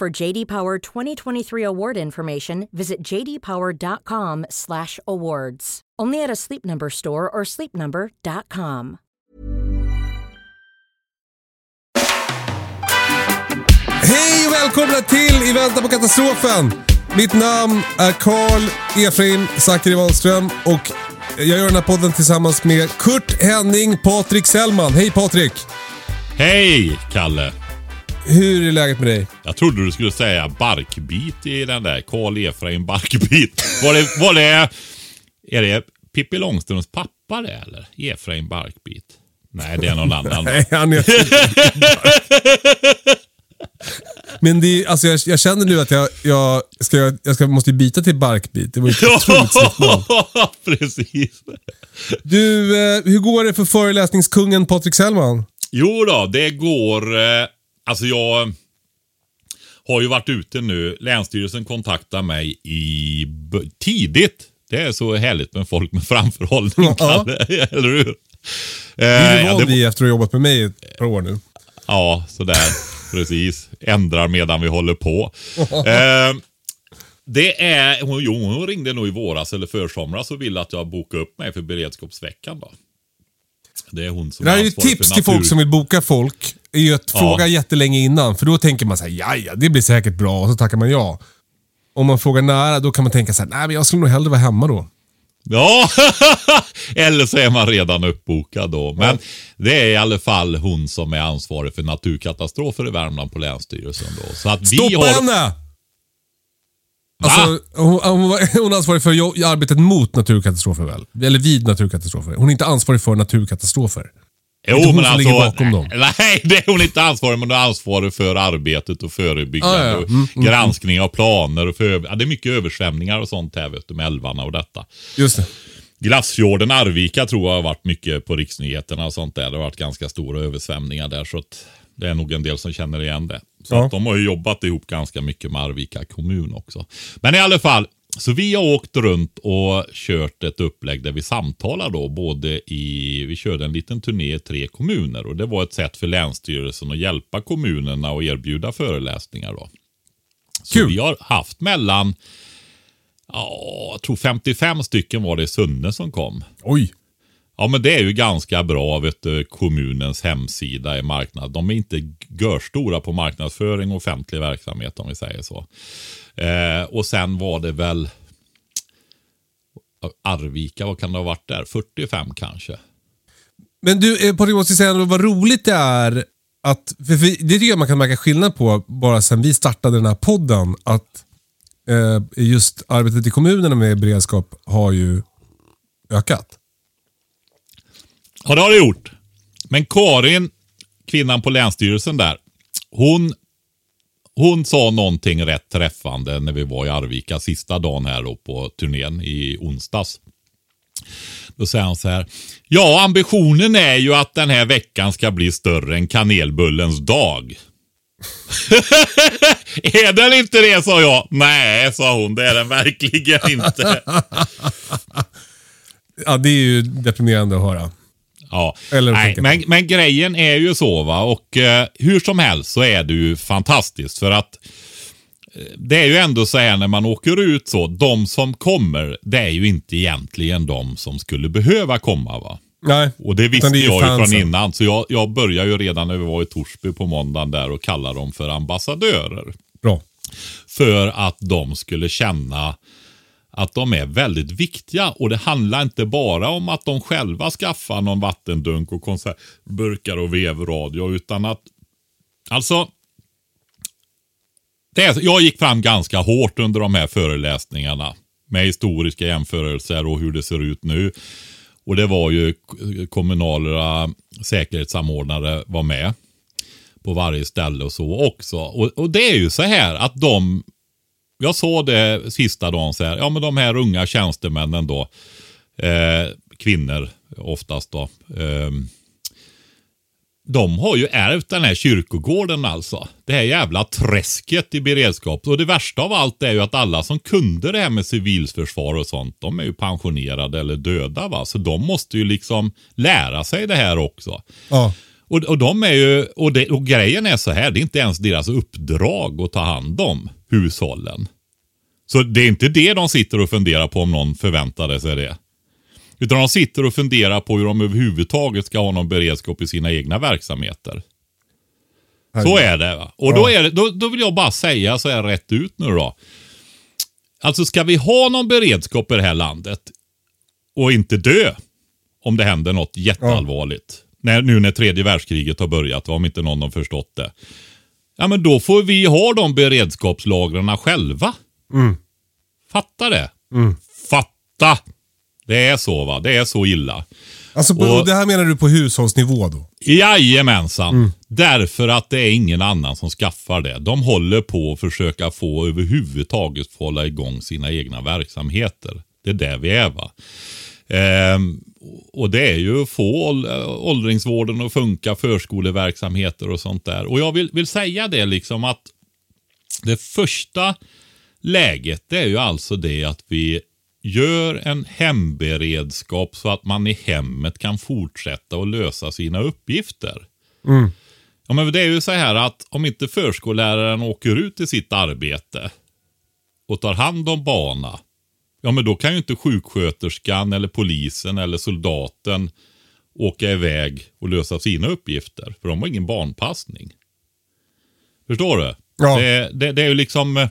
For JD Power 2023 award information, visit jdpower.com/awards. Only at a Sleep Number store or sleepnumber.com. Hej och välkomna till I väntan på katastrofen! Mitt namn är Karl Efraim Zackari Wahlström och jag gör den här podden tillsammans med Kurt Henning Patrik Sellman. Hej Patrik! Hej Kalle! Hur är läget med dig? Jag trodde du skulle säga barkbit i den där. Karl Efraim Barkbit. Var det, var det... Är det Pippi Långstrumps pappa det eller? Efraim Barkbit? Nej, det är någon annan. Nej, han är... Men det, alltså jag, jag känner nu att jag, jag, ska, jag ska, måste byta till barkbit. Det var ju ett otroligt. Ja, precis. Du, eh, hur går det för föreläsningskungen Patrik Sellman? Jo då, det går... Eh, alltså jag har ju varit ute nu. Länsstyrelsen kontaktade mig i tidigt. Det är så härligt med folk med framförhållning, Ja. Eller hur? Det är du ja, van vid efter att ha jobbat med mig ett par år nu. Ja, sådär. Precis. Ändrar medan vi håller på. Eh, det är, hon, jo, hon ringde nog i våras eller försomras och ville att jag bokar upp mig för beredskapsveckan. Då. Det är hon som Det här är är ju tips till folk som vill boka folk. Är ju att Ja. fråga jättelänge innan. För då tänker man såhär, ja ja, det blir säkert bra. Och så tackar man ja. Om man frågar nära, då kan man tänka såhär, nej men jag skulle nog hellre vara hemma då. Ja, eller så är man redan uppbokad då. Men det är i alla fall hon som är ansvarig för naturkatastrofer i Värmland på Länsstyrelsen. Då. Så att vi Stoppa har... henne! Alltså, hon, hon, är ansvarig för arbetet mot naturkatastrofer väl? Eller vid naturkatastrofer. Hon är inte ansvarig för naturkatastrofer. Jo, inte hon men som alltså, ligger bakom dem. Nej, det är hon inte ansvarig men hon är ansvarig för arbetet och förebyggande. Ah, ja. och Mm, mm, granskning av planer och för, ja, det är mycket översvämningar och sånt här vet du, med älvarna och detta. Just det. Glassfjorden, Arvika tror jag har varit mycket på riksnyheterna och sånt där. Det har varit ganska stora översvämningar där så att det är nog en del som känner igen det. Så Ja. att de har ju jobbat ihop ganska mycket med Arvika kommun också. Men i alla fall, så vi har åkt runt och kört ett upplägg där vi samtalar då både i, vi körde en liten turné i tre kommuner och det var ett sätt för Länsstyrelsen att hjälpa kommunerna och erbjuda föreläsningar då. Så Kul. vi har haft mellan, ja, jag tror 55 stycken var det i Sunne som kom. Oj. Ja, men det är ju ganska bra, vet du, kommunens hemsida i marknad. De är inte görstora på marknadsföring och offentlig verksamhet om vi säger så. Eh, och sen var det väl Arvika, vad kan det ha varit där? 45 kanske. Men du, eh, Patrik, måste säga ändå vad roligt det är att, för, för det tycker jag man kan märka skillnad på bara sen vi startade den här podden. Att eh, just arbetet i kommunerna med beredskap har ju ökat. Ja, det har det gjort. Men Karin, kvinnan på Länsstyrelsen där, hon, hon sa någonting rätt träffande när vi var i Arvika sista dagen här då på turnén i onsdags. Då säger han så här. Ja, ambitionen är ju att den här veckan ska bli större än kanelbullens dag. är den inte det, sa jag. Nej, sa hon. Det är den verkligen inte. Ja, det är ju deprimerande att höra. Ja, Eller Nej, men, men grejen är ju så va och eh, hur som helst så är det ju fantastiskt för att eh, det är ju ändå så här när man åker ut så, de som kommer, det är ju inte egentligen de som skulle behöva komma va. Nej, Och det visste ju jag ju från innan, så jag, jag började ju redan när vi var i Torsby på måndagen där och kalla dem för ambassadörer. Bra. För att de skulle känna att de är väldigt viktiga. Och det handlar inte bara om att de själva skaffar någon vattendunk och konservburkar och vevradio. Utan att, alltså, det är, jag gick fram ganska hårt under de här föreläsningarna. Med historiska jämförelser och hur det ser ut nu. Och det var ju kommunala säkerhetssamordnare var med. På varje ställe och så också. Och, och det är ju så här att de jag såg det sista dagen så här, ja men de här unga tjänstemännen då, eh, kvinnor oftast då, eh, de har ju ärvt den här kyrkogården alltså. Det här jävla träsket i beredskap. Och det värsta av allt är ju att alla som kunde det här med civilförsvar och sånt, de är ju pensionerade eller döda va. Så de måste ju liksom lära sig det här också. Ja. Och, och de är ju, och, det, och grejen är så här, det är inte ens deras uppdrag att ta hand om hushållen. Så det är inte det de sitter och funderar på om någon förväntade sig det. Utan de sitter och funderar på hur de överhuvudtaget ska ha någon beredskap i sina egna verksamheter. Så är det. Va? Och då, är det, då, då vill jag bara säga så här rätt ut nu då. Alltså ska vi ha någon beredskap i det här landet och inte dö om det händer något jätteallvarligt. När, nu när tredje världskriget har börjat, om inte någon har förstått det. Ja men då får vi ha de beredskapslagren själva. Fatta det. Fatta. Det är så va. Det är så illa. Alltså, Och- det här menar du på hushållsnivå då? Jajamensan. Därför att det är ingen annan som skaffar det. De håller på att försöka få överhuvudtaget få hålla igång sina egna verksamheter. Det är där vi är va. Ehm, och det är ju att få ål- åldringsvården att funka, förskoleverksamheter och sånt där. Och jag vill, vill säga det liksom att det första läget det är ju alltså det att vi gör en hemberedskap så att man i hemmet kan fortsätta att lösa sina uppgifter. Ja, men det är ju så här att om inte förskolläraren åker ut i sitt arbete och tar hand om barna, ja men då kan ju inte sjuksköterskan eller polisen eller soldaten åka iväg och lösa sina uppgifter. För de har ingen barnpassning. Förstår du? Ja. Det, det, det är ju liksom...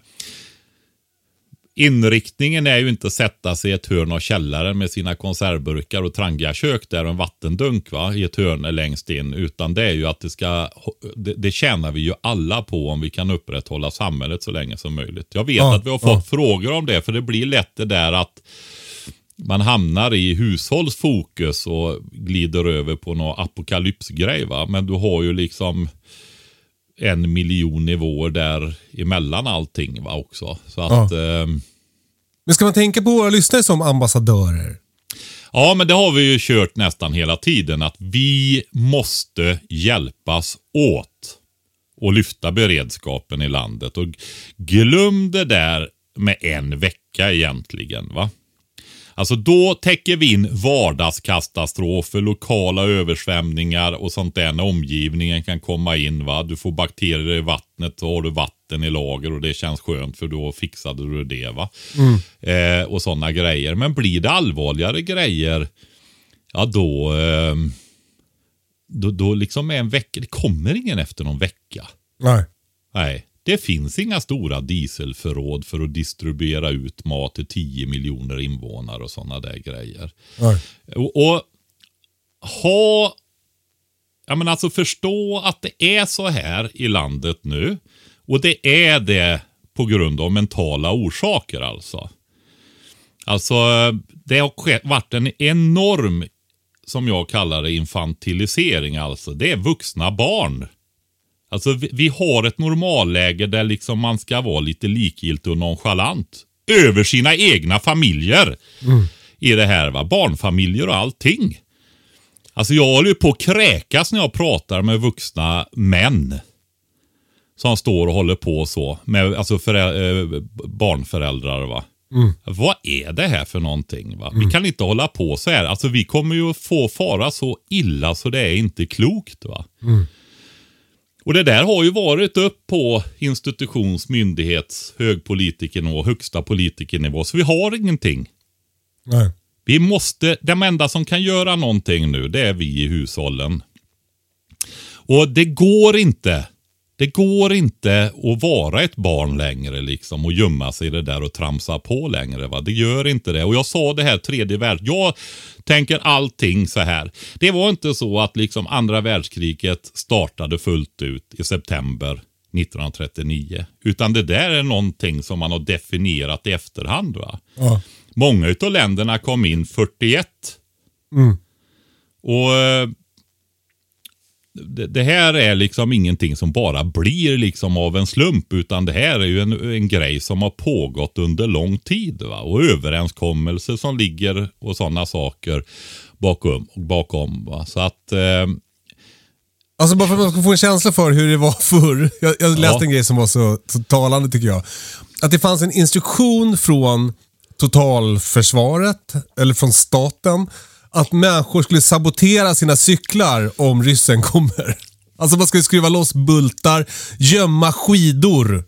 eh, Inriktningen är ju inte att sätta sig i ett hörn av källaren med sina konservburkar och trangiga kök där och en vattendunk va, i ett hörn längst in. Utan det är ju att det ska, det, det tjänar vi ju alla på om vi kan upprätthålla samhället så länge som möjligt. Jag vet Ja, att vi har ja. fått frågor om det, för det blir lätt det där att man hamnar i hushållsfokus och glider över på någon apokalypsgrej va. Men du har ju liksom en miljon nivåer där emellan allting va också. Så att, ehm, men ska man tänka på våra lyssnare som ambassadörer? Ja, men det har vi ju kört nästan hela tiden. Att vi måste hjälpas åt och lyfta beredskapen i landet. Och glöm det där med en vecka egentligen. va? Alltså då täcker vi in vardagskatastrofer, lokala översvämningar och sånt där när omgivningen kan komma in. va. Du får bakterier i vattnet, så har du vatten i lager och det känns skönt för då fixade du det. va. Eh, och sådana grejer. Men blir det allvarligare grejer, ja då, eh, då, då liksom är en vecka, det kommer ingen efter någon vecka. Nej. Nej, det finns inga stora dieselförråd för att distribuera ut mat till 10 miljoner invånare och sådana där grejer. Och, och ha, ja men alltså förstå att det är så här i landet nu. Och det är det på grund av mentala orsaker alltså. Alltså det har varit en enorm, som jag kallar det, infantilisering alltså. Det är vuxna barn. Alltså vi, vi har ett normalläge där liksom man ska vara lite likgiltig och nonchalant. Över sina egna familjer. I det här va. Barnfamiljer och allting. Alltså jag håller ju på att kräkas när jag pratar med vuxna män. Som står och håller på så. Med alltså förä- eh, barnföräldrar va. Vad är det här för någonting? Va? Vi kan inte hålla på så här. Alltså vi kommer ju få fara så illa så det är inte klokt. va. Och det där har ju varit upp på institutions-, myndighets-, högpolitikernivå, högsta politikernivå. Så vi har ingenting. Nej. Vi måste, de enda som kan göra någonting nu, det är vi i hushållen. Och det går inte Det går inte att vara ett barn längre liksom och gömma sig i det där och tramsa på längre. Va? Det gör inte det. Och jag sa det här tredje värld. Jag tänker allting så här. Det var inte så att liksom andra världskriget startade fullt ut i september 1939. Utan det där är någonting som man har definierat i efterhand. Va? Ja. Många av länderna kom in 41. Och eh, det, det här är liksom ingenting som bara blir liksom av en slump. Utan det här är ju en, en grej som har pågått under lång tid. Va? Och överenskommelser som ligger och sådana saker bakom. bakom va? Så att eh, Alltså bara för att man ska få en känsla för hur det var förr. Jag, jag läste Ja. en grej som var så, så talande tycker jag. Att det fanns en instruktion från totalförsvaret, eller från staten, att människor skulle sabotera sina cyklar om ryssen kommer. Alltså man skulle skruva loss bultar, gömma skidor.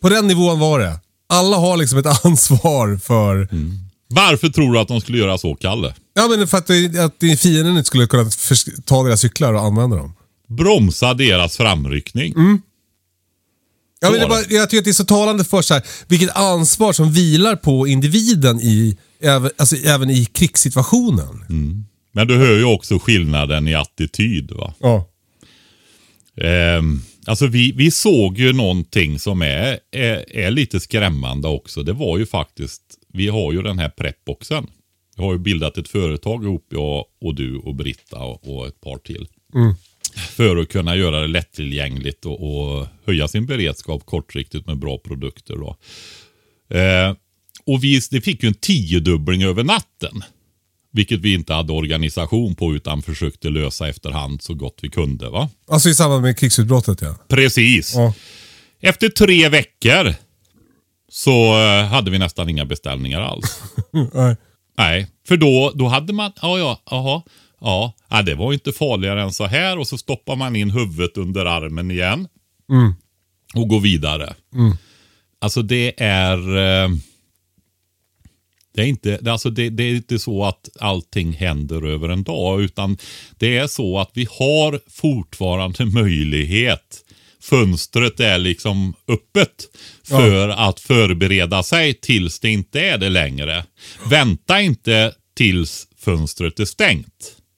På den nivån var det. Alla har liksom ett ansvar för... varför tror du att de skulle göra så, Kalle? Ja men för att, att fienden inte skulle kunna ta deras cyklar och använda dem. Bromsa deras framryckning. Ja, men det bara, jag tycker att det är så talande för så här, vilket ansvar som vilar på individen i, även, alltså, även i krigssituationen. Men du hör ju också skillnaden i attityd. va? Ja. Ehm, alltså vi, vi såg ju någonting som är, är, är lite skrämmande också. Det var ju faktiskt, vi har ju den här prepboxen. Vi har ju bildat ett företag ihop, jag och du och Britta och, och ett par till. För att kunna göra det lättillgängligt och, och höja sin beredskap kortriktigt med bra produkter. Då. Eh, och vi, det fick ju en tiodubbling över natten. Vilket vi inte hade organisation på utan försökte lösa efterhand så gott vi kunde. va? Alltså i samband med krigsutbrottet ja. Precis. Ja. Efter tre veckor så eh, hade vi nästan inga beställningar alls. Nej. Nej, för då, då hade man, ja ja, jaha, ja, ja, det var inte farligare än så här och så stoppar man in huvudet under armen igen. Och går vidare. Alltså det är, eh, det är inte, alltså det, det är inte så att allting händer över en dag, utan det är så att vi har fortfarande möjlighet. Fönstret är liksom öppet för att förbereda sig tills det inte är det längre. Vänta inte tills fönstret är stängt,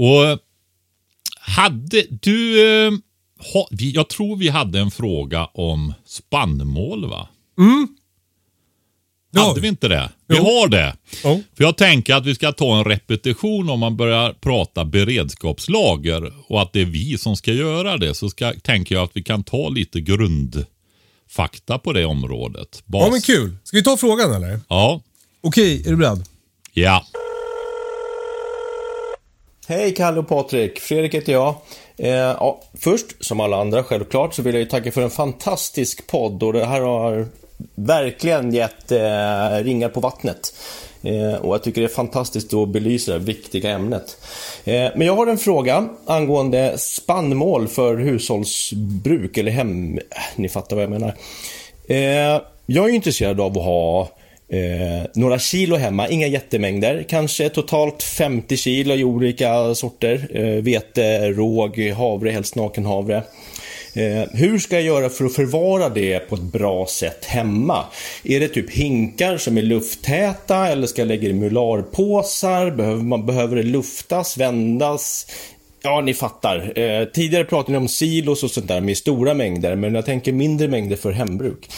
Och hade du... Eh, ha, jag tror vi hade en fråga om spannmål va? Ja. Hade vi inte det? Vi Jo. har det. Jo. För jag tänker att vi ska ta en repetition om man börjar prata beredskapslager och att det är vi som ska göra det. Så ska, tänker jag att vi kan ta lite grundfakta på det området. Bas. ja men kul. Ska vi ta frågan eller? Ja. Okej, är du beredd? Ja. Hej Kalle och Patrik, Fredrik heter jag. Eh, ja, först, som alla andra självklart, så vill jag ju tacka för en fantastisk podd och det här har verkligen gett eh, ringar på vattnet. Eh, och jag tycker det är fantastiskt att belysa det här viktiga ämnet. Eh, men jag har en fråga angående spannmål för hushållsbruk eller hem... Eh, ni fattar vad jag menar. Eh, jag är intresserad av att ha eh, några kilo hemma, inga jättemängder, kanske totalt 50 kilo i olika sorter. Eh, vete, råg, havre, helst nakenhavre. Eh, hur ska jag göra för att förvara det på ett bra sätt hemma? Är det typ hinkar som är lufttäta eller ska jag lägga det i mularpåsar? Behöver, man, behöver det luftas, vändas? Ja, ni fattar. Eh, tidigare pratade ni om silos och sånt där med stora mängder, men jag tänker mindre mängder för hembruk.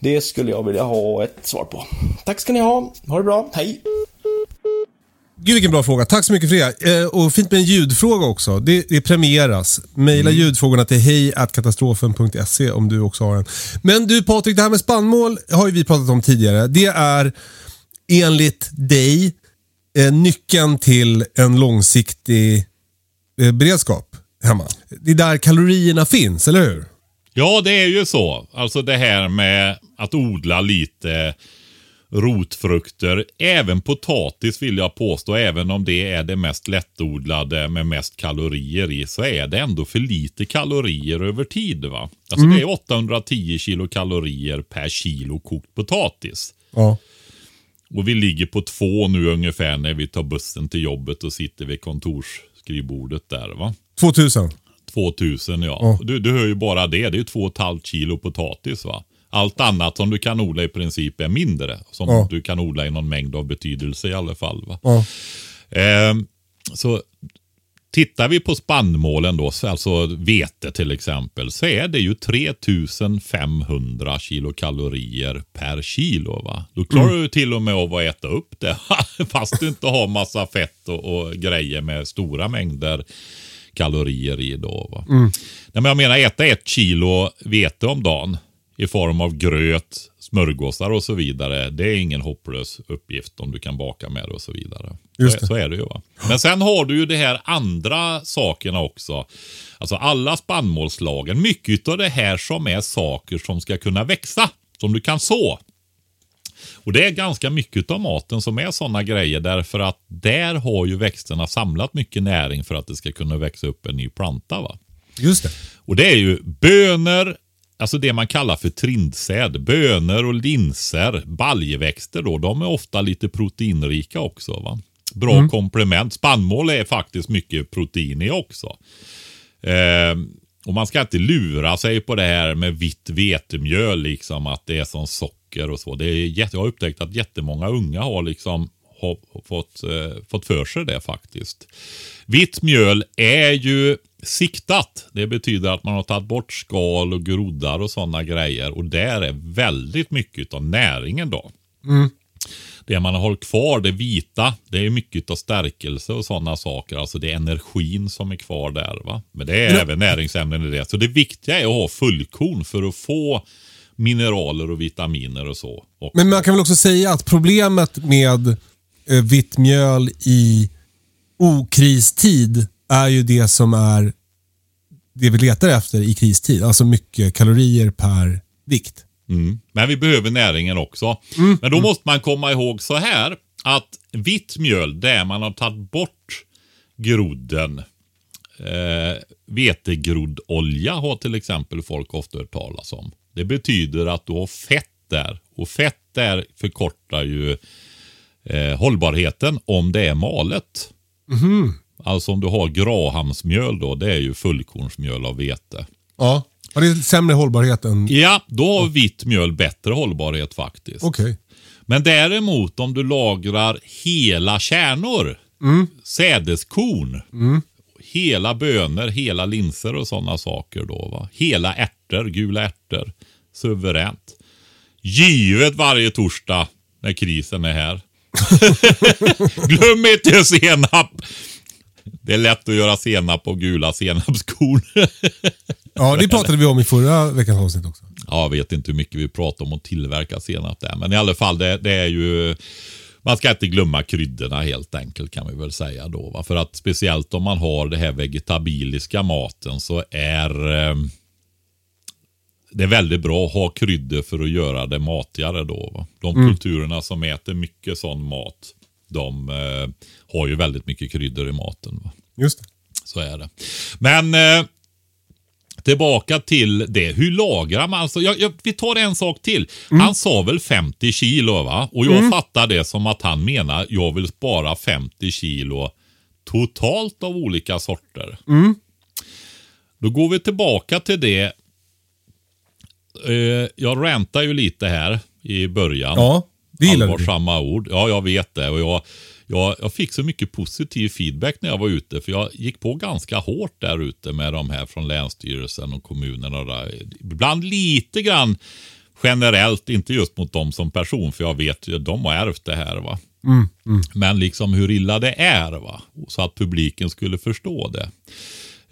Det skulle jag vilja ha ett svar på. Tack ska ni ha. Ha det bra. Hej! Gud vilken bra fråga. Tack så mycket för det. Eh, och fint med en ljudfråga också. Det, det premieras. Maila Mm. ljudfrågorna till hejkatastrofen.se om du också har en. Men du Patrik, det här med spannmål har ju vi pratat om tidigare. Det är enligt dig eh, nyckeln till en långsiktig beredskap hemma. Det är där kalorierna finns, eller hur? Ja, det är ju så. Alltså det här med att odla lite rotfrukter. Även potatis vill jag påstå, även om det är det mest lättodlade med mest kalorier i, så är det ändå för lite kalorier över tid. va? Alltså det är 810 kilokalorier per kilo kokt potatis. Ja. Och vi ligger på två nu ungefär när vi tar bussen till jobbet och sitter vid kontorsskrivbordet där. va? 2000. 2000 ja. Ja. Du, du hör ju bara det. Det är ju två och ett halvt kilo potatis va. Allt annat som du kan odla i princip är mindre. Som Ja. du kan odla i någon mängd av betydelse i alla fall. Va? Ja. Ehm, så tittar vi på spannmålen då, så alltså vete till exempel, så är det ju 3500 kilokalorier per kilo. Va? Då klarar du till och med av att äta upp det. Fast du inte har massa fett och, och grejer med stora mängder kalorier i då. Va? Nej, men jag menar äta ett kilo vete om dagen i form av gröt, smörgåsar och så vidare. Det är ingen hopplös uppgift om du kan baka med det och så vidare. Just så, det. så är det ju. va. Men sen har du ju de här andra sakerna också. Alltså alla spannmålslagen. Mycket av det här som är saker som ska kunna växa. Som du kan så. Och det är ganska mycket av maten som är sådana grejer därför att där har ju växterna samlat mycket näring för att det ska kunna växa upp en ny planta. va. Just det. Och det är ju bönor, alltså det man kallar för trindsäd. Bönor och linser, baljväxter då, de är ofta lite proteinrika också. va. Bra komplement. Spannmål är faktiskt mycket protein i också. Eh, och man ska inte lura sig på det här med vitt vetemjöl, liksom att det är som socker och så. Det är jätte, jag har upptäckt att jättemånga unga har liksom har fått, eh, fått för sig det faktiskt. Vitt mjöl är ju siktat. Det betyder att man har tagit bort skal och groddar och sådana grejer. Och där är väldigt mycket av näringen då. Det man har hållit kvar, det vita, det är mycket av stärkelse och sådana saker. Alltså det är energin som är kvar där. va. Men det är även näringsämnen i det. Så det viktiga är att ha fullkorn för att få mineraler och vitaminer och så. Och, Men man kan väl också säga att problemet med eh, vitt mjöl i okristid är ju det som är det vi letar efter i kristid. Alltså mycket kalorier per vikt. Mm. Men vi behöver näringen också. Men då måste man komma ihåg så här att vitt mjöl, där man har tagit bort grodden. Eh, vetegroddolja har till exempel folk ofta hört talas om. Det betyder att du har fett där. Och fett där förkortar ju eh, hållbarheten om det är malet. Alltså om du har grahamsmjöl då, det är ju fullkornsmjöl av vete. Ja. Har det sämre hållbarhet än... Ja, då har vitt mjöl bättre hållbarhet faktiskt. Okej. Men däremot om du lagrar hela kärnor, sädeskorn, hela bönor, hela linser och sådana saker då. Va? Hela ärtor, gula ärtor. Suveränt. Givet varje torsdag när krisen är här. Glöm inte senap! Det är lätt att göra senap och gula senapskorn. Ja, det pratade vi om i förra veckans avsnitt också. Ja, jag vet inte hur mycket vi pratar om att tillverka senap där. Men i alla fall, det, det är ju... Man ska inte glömma kryddorna helt enkelt kan vi väl säga då. Va? För att speciellt om man har det här vegetabiliska maten så är eh, det är väldigt bra att ha kryddor för att göra det matigare då. Va? De kulturerna som äter mycket sån mat, de eh, har ju väldigt mycket kryddor i maten. Va? Just det. Så är det. Men eh, Tillbaka till det. Hur lagrar man? Alltså, jag, jag, vi tar en sak till. Han sa väl 50 kilo va? Och jag fattar det som att han menar jag vill spara 50 kilo totalt av olika sorter. Då går vi tillbaka till det. Eh, jag räntar ju lite här i början. Ja, det du. Allvarsamma ord. Ja, jag vet det. Och jag, jag, jag fick så mycket positiv feedback när jag var ute. För jag gick på ganska hårt där ute med de här från Länsstyrelsen och kommunerna. och där. Ibland lite grann generellt, inte just mot dem som person. För jag vet ju, de har ärvt det här. va. Men liksom hur illa det är. va. Så att publiken skulle förstå det.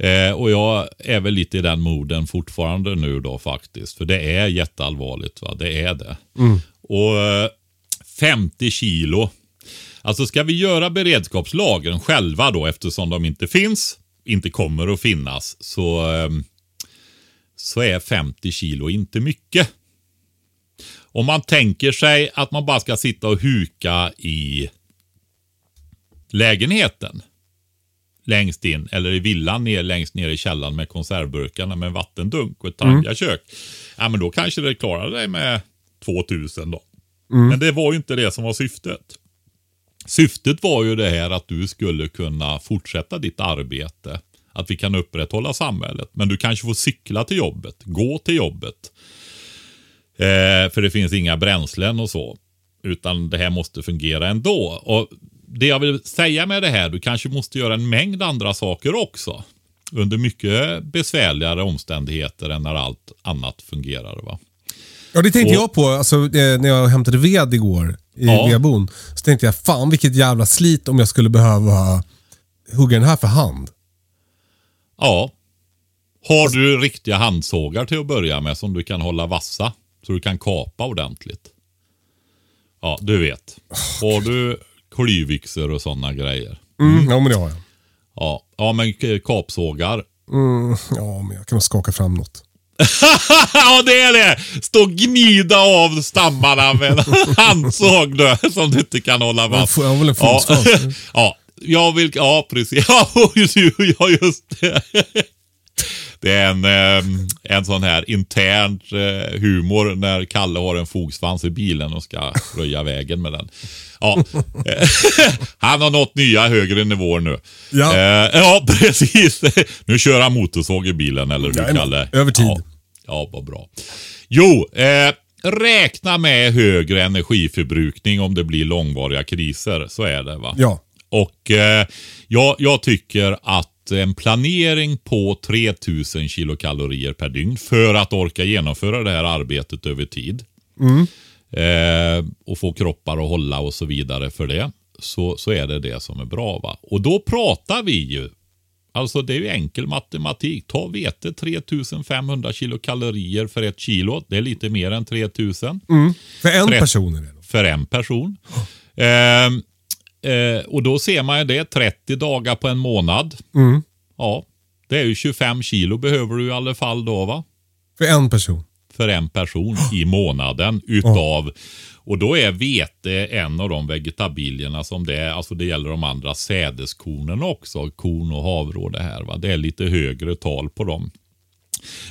Eh, och jag är väl lite i den moden fortfarande nu då faktiskt. För det är jätteallvarligt. Va? Det är det. Och eh, 50 kilo. Alltså ska vi göra beredskapslagren själva då eftersom de inte finns, inte kommer att finnas, så, eh, så är 50 kilo inte mycket. Om man tänker sig att man bara ska sitta och huka i lägenheten längst in eller i villan ner, längst ner i källaren med konservburkarna med en vattendunk och ett tarmkök. Ja, men då kanske det klarar dig med 2000 då. Mm. Men det var ju inte det som var syftet. Syftet var ju det här att du skulle kunna fortsätta ditt arbete. Att vi kan upprätthålla samhället. Men du kanske får cykla till jobbet, gå till jobbet. Eh, för det finns inga bränslen och så. Utan det här måste fungera ändå. Och Det jag vill säga med det här, du kanske måste göra en mängd andra saker också. Under mycket besvärligare omständigheter än när allt annat fungerar. Va? Ja, det tänkte Och- jag på alltså, eh, när jag hämtade ved igår i Ja. Så tänkte jag, fan vilket jävla slit om jag skulle behöva hugga den här för hand. Ja. Har du riktiga handsågar till att börja med som du kan hålla vassa? Så du kan kapa ordentligt. Ja, du vet. Har du klyvyxor och sådana grejer? Mm. Ja, men det har jag. Ja, ja men kapsågar. Mm, ja, men jag kan skaka fram något. ja, det är det! Stå och gnida av stammarna med en handsåg då, som du inte kan hålla fast. jag har väl en ja. fotsvans. ja, jag vill, ja precis. Ja, ja just det. Det är en, eh, en sån här intern eh, humor när Kalle har en fogsvans i bilen och ska röja vägen med den. Ja. Han har nått nya högre nivåer nu. Ja. Eh, ja, precis. Nu kör han motorsåg i bilen, eller hur. Kalle? Över tid. Ja, ja vad bra. Jo, eh, räkna med högre energiförbrukning om det blir långvariga kriser. Så är det va? Ja. Och eh, jag, jag tycker att en planering på 3000 kilokalorier per dygn för att orka genomföra det här arbetet över tid. Eh, och få kroppar att hålla och så vidare för det. Så, så är det det som är bra. va. Och då pratar vi ju Alltså det är ju enkel matematik. Ta vete 3500 kilokalorier för ett kilo. Det är lite mer än 3000 För en Tre- person är det. då. för en person. Ehm, eh, och då ser man ju det, 30 dagar på en månad. Ja, det är ju 25 kilo behöver du i alla fall då va? För en person. För en person i månaden utav och då är vete en av de vegetabilierna som det är. Alltså det gäller de andra sädeskornen också. Korn och havre och det här. Va? Det är lite högre tal på dem.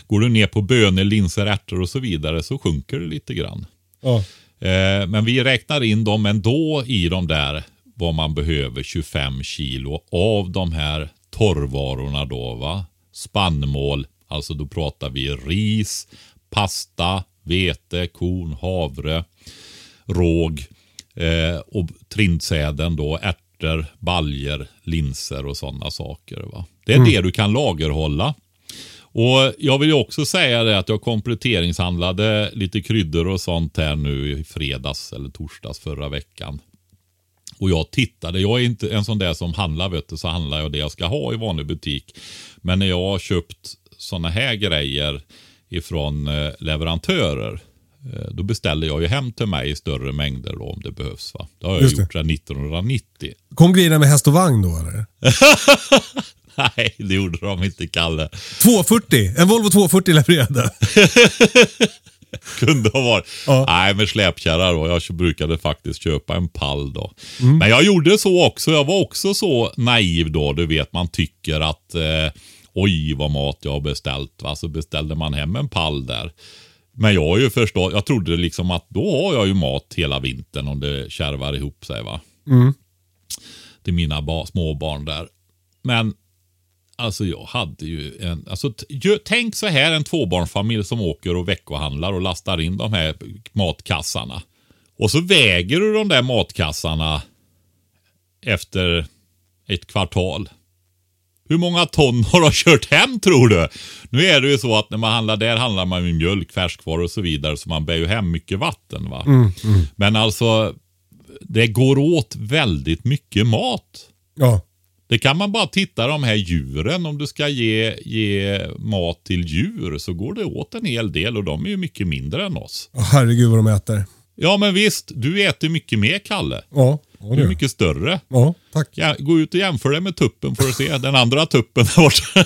Går du ner på bönor, linser, ärtor och så vidare så sjunker det lite grann. Ja. Eh, men vi räknar in dem ändå i de där vad man behöver 25 kilo av de här torrvarorna då va. Spannmål, alltså då pratar vi ris, pasta, vete, korn, havre, råg eh, och trindsäden då, ärtor, baljer, linser och sådana saker. Va? Det är det du kan lagerhålla. Och Jag vill ju också säga det att jag kompletteringshandlade lite kryddor och sånt här nu i fredags eller torsdags förra veckan. Och jag tittade, jag är inte en sån där som handlar vet du, så handlar jag det jag ska ha i vanlig butik. Men när jag har köpt såna här grejer ifrån eh, leverantörer eh, då beställer jag ju hem till mig i större mängder då, om det behövs. Va? Det har jag Just gjort sedan 1990. Kom grejerna med häst och vagn då eller? Nej, det gjorde de inte, Kalle. 240. En Volvo 240 levererade. Kunde ha varit. Ja. Nej, med släpkärra då. Jag brukade faktiskt köpa en pall då. Mm. Men jag gjorde så också. Jag var också så naiv då. Du vet, man tycker att eh, oj vad mat jag har beställt. Va? Så beställde man hem en pall där. Men jag har ju förstått, jag trodde liksom att då har jag ju mat hela vintern om det kärvar ihop sig. va. Till mina ba- småbarn där. Men Alltså jag hade ju en, alltså ju- tänk så här en tvåbarnsfamilj som åker och veckohandlar och lastar in de här matkassarna. Och så väger du de där matkassarna efter ett kvartal. Hur många ton har de kört hem tror du? Nu är det ju så att när man handlar där handlar man med mjölk, färskvaror och så vidare så man bär ju hem mycket vatten. va. Men alltså det går åt väldigt mycket mat. Ja. Det kan man bara titta de här djuren. Om du ska ge, ge mat till djur så går det åt en hel del och de är ju mycket mindre än oss. Åh, herregud vad de äter. Ja men visst, du äter mycket mer Kalle. Ja, det Du är mycket större. Ja, tack. Ja, gå ut och jämför det med tuppen för att se. Den andra tuppen där borta.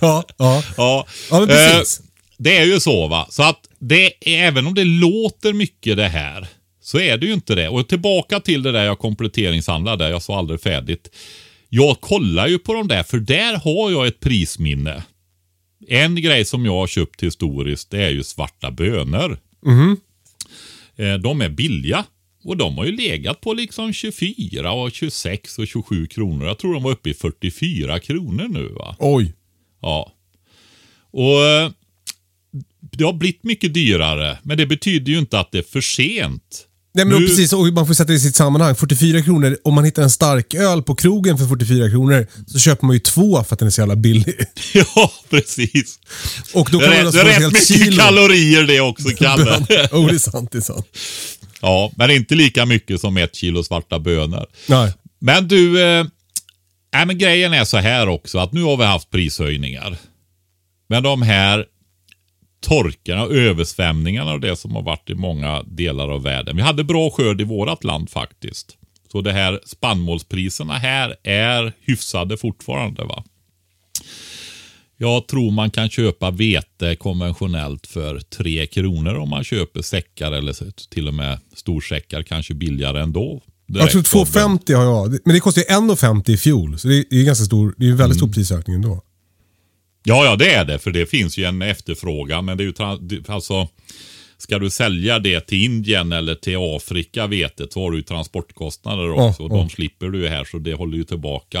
Ja, ja. ja. Ja, men precis. Eh, det är ju så va. Så att det även om det låter mycket det här så är det ju inte det. Och tillbaka till det där jag kompletteringshandlade. Jag sa aldrig färdigt. Jag kollar ju på de där för där har jag ett prisminne. En grej som jag har köpt historiskt det är ju svarta bönor. Eh, De är billiga. Och de har ju legat på liksom 24 och 26 och 27 kronor. Jag tror de var uppe i 44 kronor nu va. Oj. Ja. Och eh, det har blivit mycket dyrare, men det betyder ju inte att det är för sent. Nej men Nu- precis, och man får sätta det i sitt sammanhang. 44 kronor, om man hittar en stark öl på krogen för 44 kronor så köper man ju två för att den är så jävla billig. Ja, precis. Och då Det kan är, man alltså det är rätt helt mycket kilo. kalorier det också, Kalle. oh, det är sant, det är sant. ja, men inte lika mycket som ett kilo svarta bönor. Nej. Men du, eh, nej, men grejen är så här också att nu har vi haft prishöjningar. Men de här torkarna och översvämningarna och det som har varit i många delar av världen. Vi hade bra skörd i vårat land faktiskt. Så det här spannmålspriserna här är hyfsade fortfarande. va. Jag tror man kan köpa vete konventionellt för 3 kronor om man köper säckar eller till och med storsäckar kanske billigare ändå. Jag tror Direkt av den. 2,50 har jag. Men det kostade ju 1,50 i fjol. Så det är, ganska stor, det är en väldigt Mm. stor prisökning ändå. Ja, ja, det är det. För det finns ju en efterfrågan. Men det är ju alltså, ska du sälja det till Indien eller till Afrika vetet så har du ju transportkostnader Ja, också. och ja. De slipper du ju här så det håller ju tillbaka.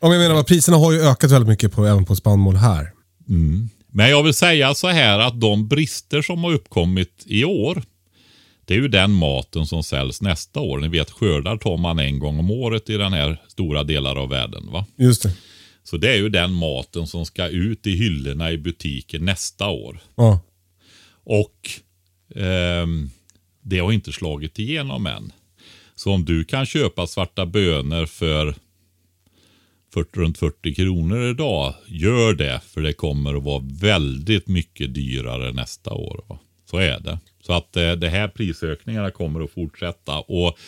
Ja, men jag menar, priserna har ju ökat väldigt mycket på, även på spannmål här. Men jag vill säga så här att de brister som har uppkommit i år. Det är ju den maten som säljs nästa år. Ni vet skördar tar man en gång om året i den här stora delar av världen. va? Just det. Så det är ju den maten som ska ut i hyllorna i butiken nästa år. Ja. Och ehm, det har inte slagit igenom än. Så om du kan köpa svarta bönor för 40, runt 40 kronor idag, gör det. För det kommer att vara väldigt mycket dyrare nästa år. Va? Så är det. Så att eh, det här prisökningarna kommer att fortsätta. Och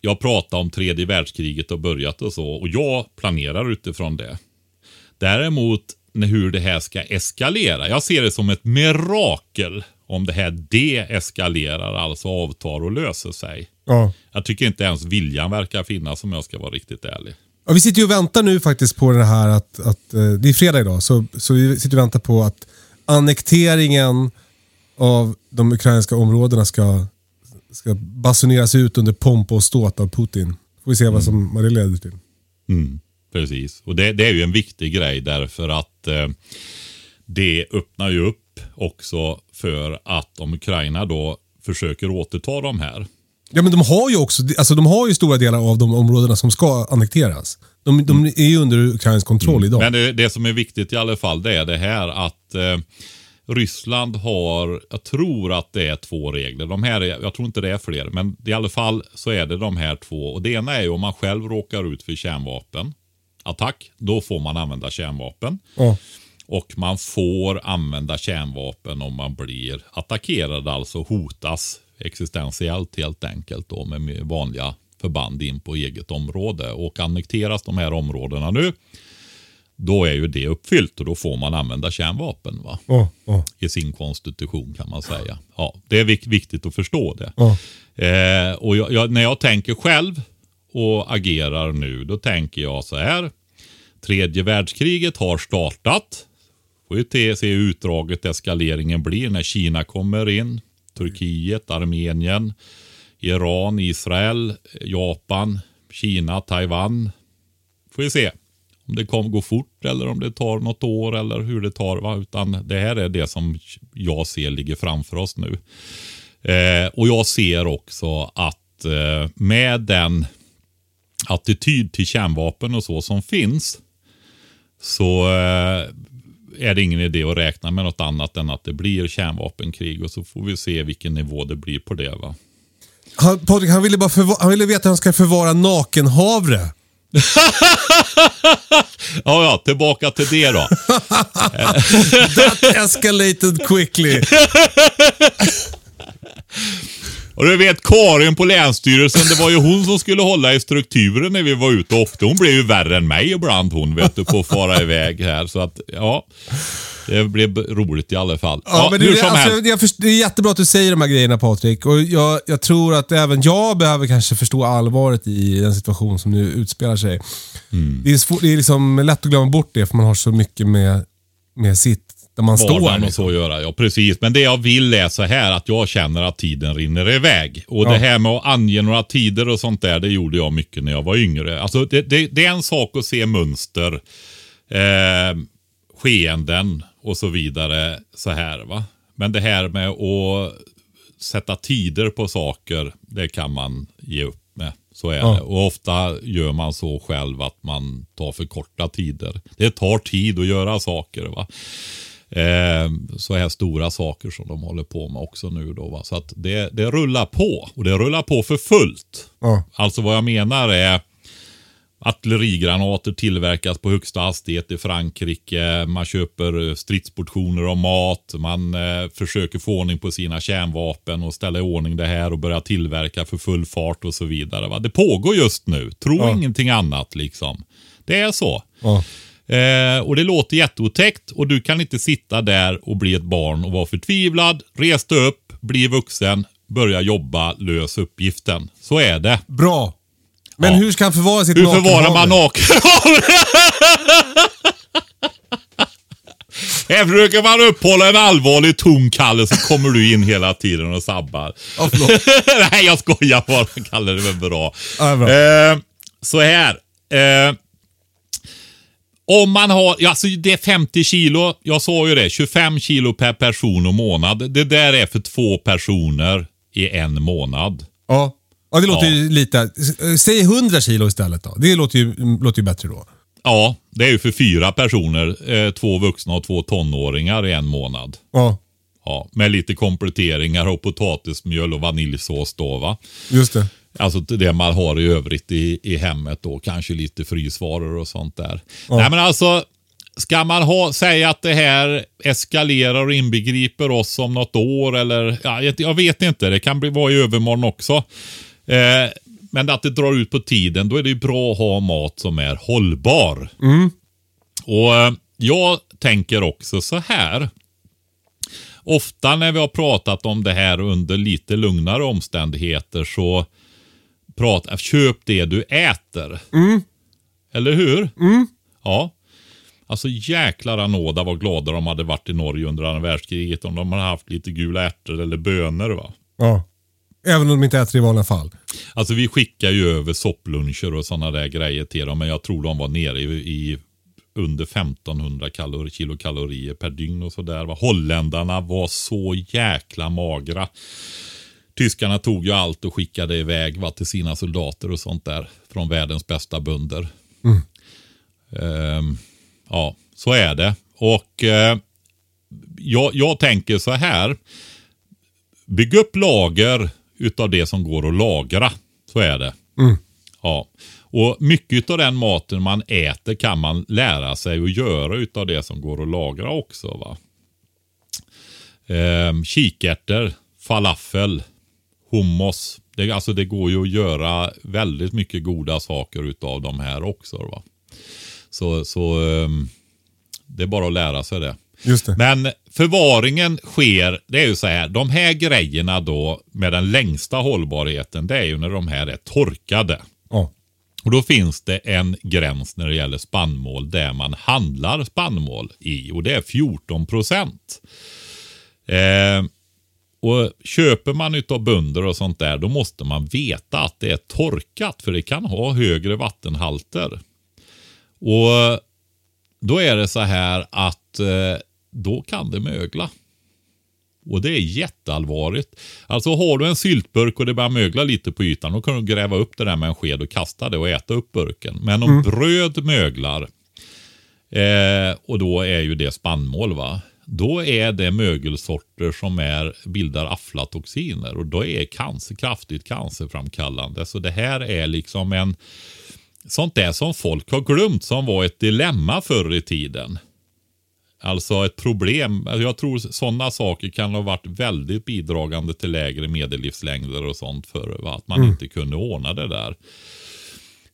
jag pratade om tredje världskriget och börjat och så. Och jag planerar utifrån det. Däremot hur det här ska eskalera. Jag ser det som ett mirakel om det här deeskalerar, alltså avtar och löser sig. Ja. Jag tycker inte ens viljan verkar finnas om jag ska vara riktigt ärlig. Ja, vi sitter ju och väntar nu faktiskt på det här att, att eh, det är fredag idag, så, så vi sitter och väntar på att annekteringen av de ukrainska områdena ska, ska basuneras ut under pompa och ståt av Putin. Får vi se vad, som, vad det leder till. Mm, precis, och det, det är ju en viktig grej därför att eh, det öppnar ju upp också för att om Ukraina då försöker återta de här. Ja men de har ju också, alltså de har ju stora delar av de områdena som ska annekteras. De, de är ju under ukrainsk kontroll idag. Men det, det som är viktigt i alla fall det är det här att eh, Ryssland har, jag tror att det är två regler. De här är, jag tror inte det är fler, men i alla fall så är det de här två. Och Det ena är ju om man själv råkar ut för kärnvapen attack, då får man använda kärnvapen. Ja. Och man får använda kärnvapen om man blir attackerad, alltså hotas existentiellt helt enkelt då med vanliga förband in på eget område. Och annekteras de här områdena nu, då är ju det uppfyllt och då får man använda kärnvapen va? Ja, ja, i sin konstitution kan man säga. Ja, det är vik- viktigt att förstå det. ja. Eh, och jag, jag, när jag tänker själv och agerar nu, då tänker jag så här. Tredje världskriget har startat. Får ju se hur utdraget eskaleringen blir när Kina kommer in. Turkiet, Armenien, Iran, Israel, Japan, Kina, Taiwan. Får vi se om det kommer gå fort eller om det tar något år eller hur det tar. Va? Utan det här är det som jag ser ligger framför oss nu. Eh, och jag ser också att eh, med den attityd till kärnvapen och så som finns så eh, är det ingen idé att räkna med något annat än att det blir kärnvapenkrig och så får vi se vilken nivå det blir på det. va. Han, Patrik, han ville, bara förva- han ville veta hur han ska förvara nakenhavre. Ja, ja, tillbaka till det då. That escalated quickly. Och du vet Karin på Länsstyrelsen, det var ju hon som skulle hålla i strukturen när vi var ute och åkte. Hon blev ju värre än mig ibland hon, vet du, på att fara iväg här. Så att, ja. Det blev roligt i alla fall. Ja, men hur det, som alltså, helst. jag först, det är jättebra att du säger de här grejerna Patrik. Och jag, jag tror att även jag behöver kanske förstå allvaret i den situation som nu utspelar sig. Mm. Det är, svår, det är liksom lätt att glömma bort det för man har så mycket med, med sitt, där man står. vardagen och liksom. så göra. Ja, precis. Men det jag vill är så här att jag känner att tiden rinner iväg. Och Ja. det här med att ange några tider och sånt där, det gjorde jag mycket när jag var yngre. Alltså det, det, det är en sak att se mönster, eh, skeenden och så vidare så här va. Men det här med att sätta tider på saker, det kan man ge upp med. Så är Ja. det. Och ofta gör man så själv att man tar för korta tider. Det tar tid att göra saker. va. Eh, så här stora saker som de håller på med också nu då. Va? Så att det, det rullar på. Och det rullar på för fullt. Ja. Alltså vad jag menar är Artillerigranater tillverkas på högsta hastighet i Frankrike. Man köper stridsportioner av mat. Man eh, försöker få ordning på sina kärnvapen och ställa i ordning det här och börja tillverka för full fart och så vidare. Va? Det pågår just nu. Tro Ja. ingenting annat liksom. Det är så. Ja. Eh, och det låter jätteotäckt och du kan inte sitta där och bli ett barn och vara förtvivlad. Res dig upp, bli vuxen, börja jobba, lös uppgiften. Så är det. Bra. Men Ja. hur ska han förvara sitt Hur förvarar man nakenhavre? naken? Här försöker man upphålla en allvarlig ton, Kalle, så kommer du in hela tiden och sabbar. Förlåt. Nej, jag skojar bara. Kalle, det väl bra. Ja, bra. Eh, så här. Eh, om man har, alltså det är 50 kilo. Jag sa ju det, 25 kilo per person och månad. Det där är för två personer i en månad. Ja. Ja, det låter Ja. ju lite... Säg 100 kilo istället då. Det låter ju, låter ju bättre då. Ja, det är ju för fyra personer. Eh, två vuxna och två tonåringar i en månad. Ja, Ja, med lite kompletteringar och potatismjöl och vaniljsås då va. just det. Alltså det man har i övrigt i, i hemmet då. Kanske lite frysvaror och sånt där. Nej men alltså, ska man ha, säga att det här eskalerar och inbegriper oss om något år eller, ja, jag, jag vet inte. Det kan bli, vara i övermorgon också. Eh, men att det drar ut på tiden, då är det ju bra att ha mat som är hållbar. Och eh, jag tänker också så här. Ofta när vi har pratat om det här under lite lugnare omständigheter så prata, köp det du äter. Eller hur? Ja. Alltså jäklar anåda vad glada de hade varit i Norge under andra världskriget om de hade haft lite gula ärtor eller bönor. Va? Ja. Även om de inte äter i vanliga fall. Alltså vi skickar ju över soppluncher och sådana där grejer till dem. Men jag tror de var nere i, i under 1500 kalori, kilokalorier per dygn och sådär. Holländarna var så jäkla magra. Tyskarna tog ju allt och skickade iväg va, till sina soldater och sånt där. Från världens bästa bönder. Ehm, ja, så är det. Och eh, jag, jag tänker så här. Bygg upp lager utav det som går att lagra. Så är det. Ja. Och mycket av den maten man äter kan man lära sig att göra utav det som går att lagra också. Va? Ehm, kikärtor, falafel, hummus. Det, alltså det går ju att göra väldigt mycket goda saker utav de här också. Va? Så, så ehm, det är bara att lära sig det. Men förvaringen sker, det är ju så här, de här grejerna då med den längsta hållbarheten, det är ju när de här är torkade. Ja. Och då finns det en gräns när det gäller spannmål där man handlar spannmål i och det är 14 procent. Eh, och köper man utav bönder och sånt där, då måste man veta att det är torkat, för det kan ha högre vattenhalter. Och då är det så här att eh, då kan det mögla. Och det är jätteallvarligt. Alltså har du en syltburk och det börjar mögla lite på ytan, då kan du gräva upp det där med en sked och kasta det och äta upp burken. Men om bröd möglar, eh, och då är ju det spannmål va. Då är det mögelsorter som är, bildar aflatoxiner och då är cancer kraftigt cancerframkallande. Så det här är liksom en sånt där som folk har glömt som var ett dilemma förr i tiden. Alltså ett problem. Alltså, Jag tror sådana saker kan ha varit väldigt bidragande till lägre medellivslängder och sånt förr. va? Att man inte kunde ordna det där.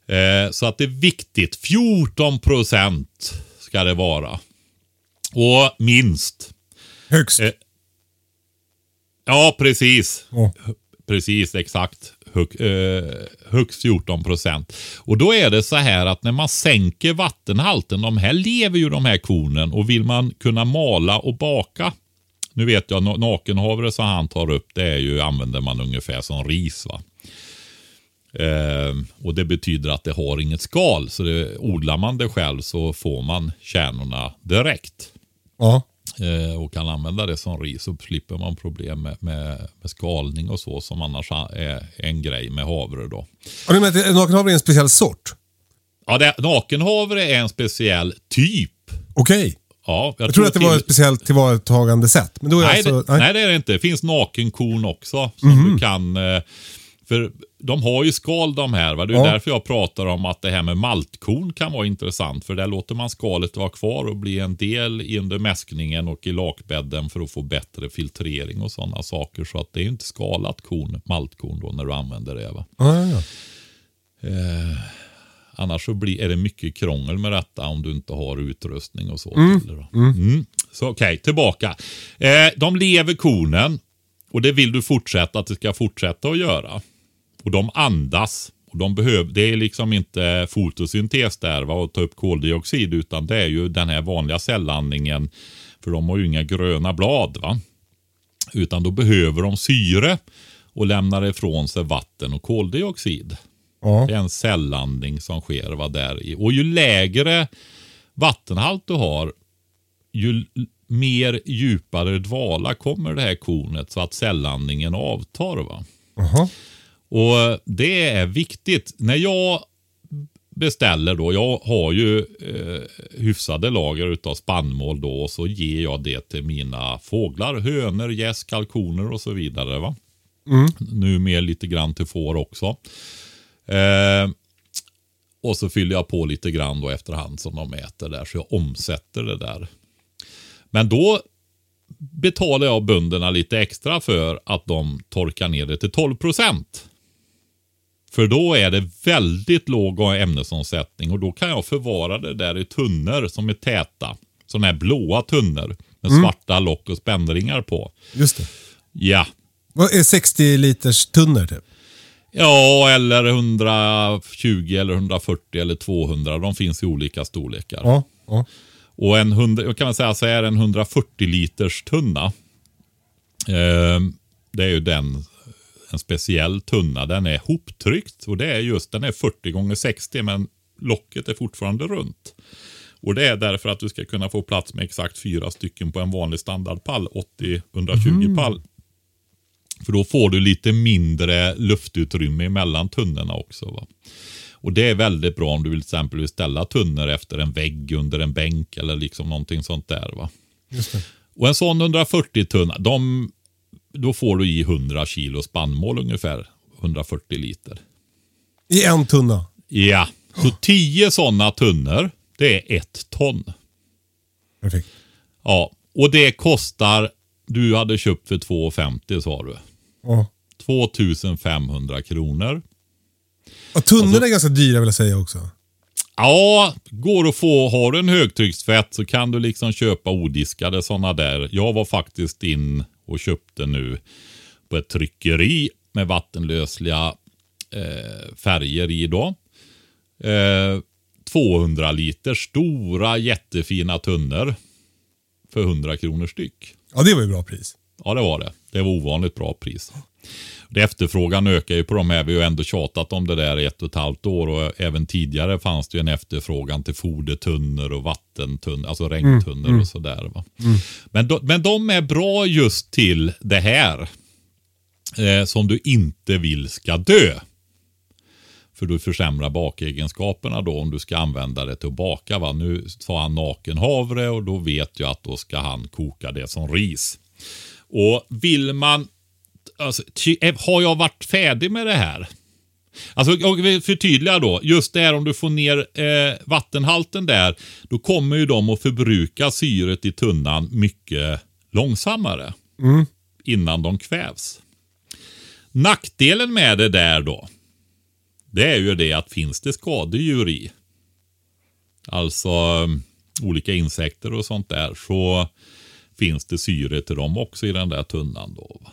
Eh, så att det är viktigt. 14 procent ska det vara. Och minst. Högst. Eh, Ja, precis. Ja. Precis, exakt. Hög, eh, högst 14 procent. Och då är det så här att när man sänker vattenhalten, de här lever ju de här kornen och vill man kunna mala och baka. Nu vet jag nakenhavre som han tar upp, det är ju, använder man ungefär som ris. va. Eh, och det betyder att det har inget skal. Så det, odlar man det själv så får man kärnorna direkt Ja eh, och kan använda det som ris så slipper man problem med, med, med skalning och så som annars är en grej med havre då. Och du menar att nakenhavre är en speciell sort? Ja, det, nakenhavre är en speciell typ. Okej. Ja, Jag trodde att det var ett speciellt tillvaratagande sätt. Men då är Nej, alltså, det, nej, det är det inte. Det finns nakenkorn också. Som Mhm. du kan... eh, För de har ju skal de här. Va? Det är Ja. därför jag pratar om att det här med maltkorn kan vara intressant. För där låter man skalet vara kvar och bli en del i under mäskningen och i lakbädden för att få bättre filtrering och sådana saker. Så att det är ju inte skalat korn, maltkorn då när du använder det. Va? Ja, ja, ja. Annars så blir, är det mycket krångel med detta om du inte har utrustning och så. det då. Mm. Så okej, tillbaka. Eh, de lever kornen och det vill du fortsätta att det ska fortsätta att göra. Och de andas. Och de behöver, det är liksom inte fotosyntes där va, och ta upp koldioxid utan det är ju den här vanliga cellandningen. För de har ju inga gröna blad. va. Utan då behöver de syre och lämnar ifrån sig vatten och koldioxid. ja. Det är en cellandning som sker va, där i. Och ju lägre vattenhalt du har, ju mer djupare dvala kommer det här kornet så att cellandningen avtar. Va? Jaha. Och det är viktigt. När jag beställer då, jag har ju eh, hyfsade lager utav spannmål då och så ger jag det till mina fåglar, hönor, gäss, kalkoner och så vidare. va. Nu med lite grann till får också. Eh, och så fyller jag på lite grann då efterhand som de äter där, så jag omsätter det där. Men då betalar jag bönderna lite extra för att de torkar ner det till 12 procent. För då är det väldigt låg ämnesomsättning och då kan jag förvara det där i tunnor som är täta. Sådana här blåa tunnor med svarta lock och spännringar på. Just det. Ja, Vad är 60 liters tunnor typ? Ja, eller 120 eller 140 eller 200. De finns i olika storlekar. Ja. ja. Och en 100, jag kan man säga så är en 140 liters tunna. Eh, det är ju den, en speciell tunna. Den är hoptryckt och det är just, den är 40 gånger 60 men locket är fortfarande runt. Och det är därför att du ska kunna få plats med exakt fyra stycken på en vanlig standardpall, 80-120 pall. För då får du lite mindre luftutrymme mellan tunnorna också. Va? Och det är väldigt bra om du vill till exempel vill ställa tunnor efter en vägg under en bänk eller liksom någonting sånt där. Va? Och en sån 140 tunna, de, då får du i 100 kilo spannmål ungefär. 140 liter. I en tunna? Ja, så 10 sådana tunnor, det är ett ton. Perfekt. Ja, och det kostar, du hade köpt för 2,50 sa du. Ja. 2500 kronor. Och tunnorna Alltså- är ganska dyra vill jag säga också. Ja, går att få. Har du en högtrycksfett så kan du liksom köpa odiskade sådana där. Jag var faktiskt in och köpte nu på ett tryckeri med vattenlösliga eh, färger i då. eh, 200 liter stora jättefina tunnor för 100 kronor styck. Ja, det var ju bra pris. Ja, det var det. Det var ovanligt bra pris. Det efterfrågan ökar ju på de här. Vi har ju ändå tjatat om det där i ett och ett halvt år och även tidigare fanns det ju en efterfrågan till fodertunnor och vattentunnor, alltså regntunnor och sådär. Va? Men, de, men de är bra just till det här eh, som du inte vill ska dö. För du försämrar bakegenskaperna då om du ska använda det till att baka. Va? Nu tar han naken havre och då vet jag att då ska han koka det som ris. Och vill man, alltså, eh, har jag varit färdig med det här? Alltså, jag vill förtydliga då. Just det här om du får ner eh, vattenhalten där, då kommer ju de att förbruka syret i tunnan mycket långsammare. Innan de kvävs. Nackdelen med det där då, det är ju det att finns det skadedjur i, alltså olika insekter och sånt där, så finns det syre till dem också i den där tunnan. Då. va.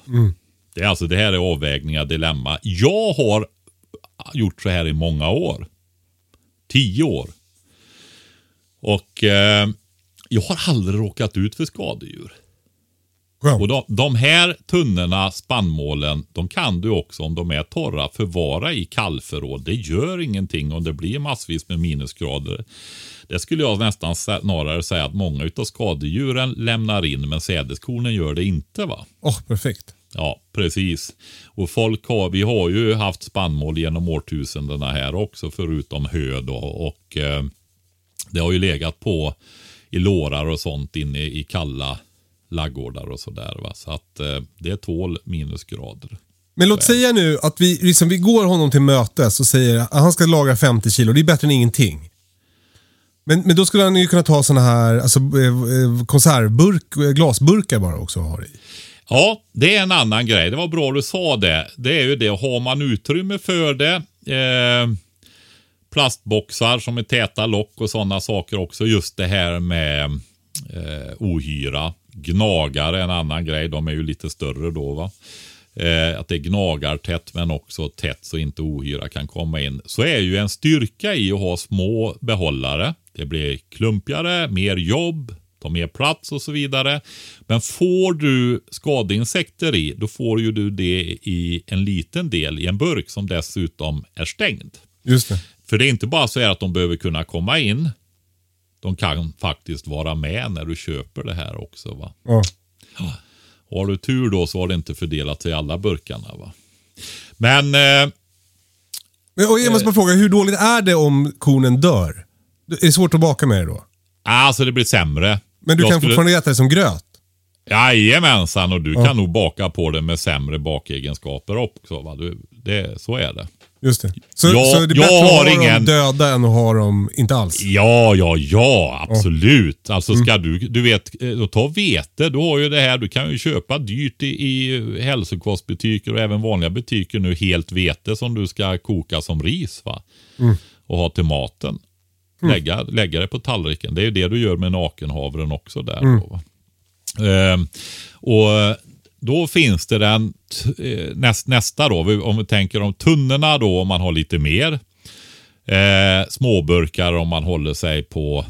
Det, är alltså, det här är avvägningar, dilemma. Jag har gjort så här i många år. Tio år. Och eh, jag har aldrig råkat ut för skadedjur. Skönt. Och de, de här tunnorna, spannmålen, de kan du också om de är torra förvara i kallförråd. Det gör ingenting om det blir massvis med minusgrader. Det skulle jag nästan snarare säga att många av skadedjuren lämnar in, men sädeskornen gör det inte. va? Åh, perfekt. Ja, precis. Och folk har, vi har ju haft spannmål genom årtusendena här också, förutom hö då. Och eh, det har ju legat på i lårar och sånt inne i kalla laggårdar och sådär. Så att eh, det tål minusgrader. Men låt säga nu att vi, liksom, vi går honom till mötes och säger att han ska lagra 50 kilo. Det är bättre än ingenting. Men, men då skulle han ju kunna ta såna här alltså, eh, eh, konservburk, eh, glasburkar bara också och ha i. Ja, det är en annan grej. Det var bra du sa det. Det är ju det, har man utrymme för det, eh, plastboxar som är täta lock och sådana saker också. Just det här med eh, ohyra. Gnagare är en annan grej. De är ju lite större då. va. Eh, att det gnagar tätt men också tätt så inte ohyra kan komma in. Så är ju en styrka i att ha små behållare. Det blir klumpigare, mer jobb, tar mer plats och så vidare. Men får du skadeinsekter i, då får ju du det i en liten del i en burk som dessutom är stängd. Just det. För det är inte bara så att de behöver kunna komma in. De kan faktiskt vara med när du köper det här också. va. Ja. Har du tur då så har det inte fördelat sig i alla burkarna. va. Men eh, Men, och jag måste bara fråga, hur dåligt är det om kornen dör? Är det svårt att baka med det då? alltså det blir sämre. Men du Jag kan skulle- fortfarande äta det som gröt? Jajamensan och du Ja. kan nog baka på det med sämre bakegenskaper också. Va? Du, det, så är det. Just det. Så, Ja, så det är jag bättre att ha ingen- dem döda än att ha dem inte alls? Ja, ja, ja, absolut. Alltså Mm. ska du, du vet, eh, då ta vete, du har ju det här, du kan ju köpa dyrt i, i hälsokostbutiker och även vanliga butiker nu helt vete som du ska koka som ris va. Mm. Och ha till maten. Lägga, lägga det på tallriken. Det är ju det du gör med nakenhavren också där. Mm. Då, va? Ehm, och då finns det den eh, näst, nästa då, om vi tänker om tunnorna då om man har lite mer. Eh, småburkar om man håller sig på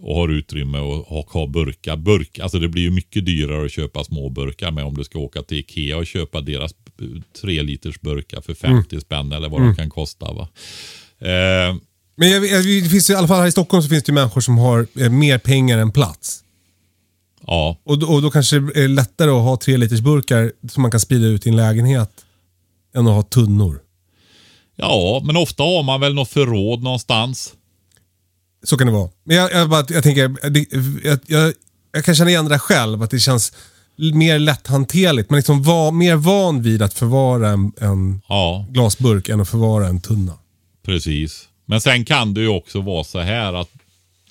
och har utrymme och, och har burkar. Burk, alltså det blir ju mycket dyrare att köpa små burkar med om du ska åka till Ikea och köpa deras eh, tre liters burkar för 50 spänn eller vad de kan kosta. Va? Eh, Men jag, jag, det finns i alla fall här i Stockholm så finns det människor som har eh, mer pengar än plats. Ja, Och, då- och då kanske det är lättare att ha tre liters burkar som man kan sprida ut i en lägenhet än att ha tunnor. ja, men ofta har man väl något förråd någonstans. Så kan det vara. Men jag, jag, bara, jag tänker, det, jag, jag, jag kan känna igen det själv, att det känns mer lätthanterligt. Man liksom var mer van vid att förvara en, en Ja, glasburk än att förvara en tunna. Precis. Men sen kan det ju också vara så här att,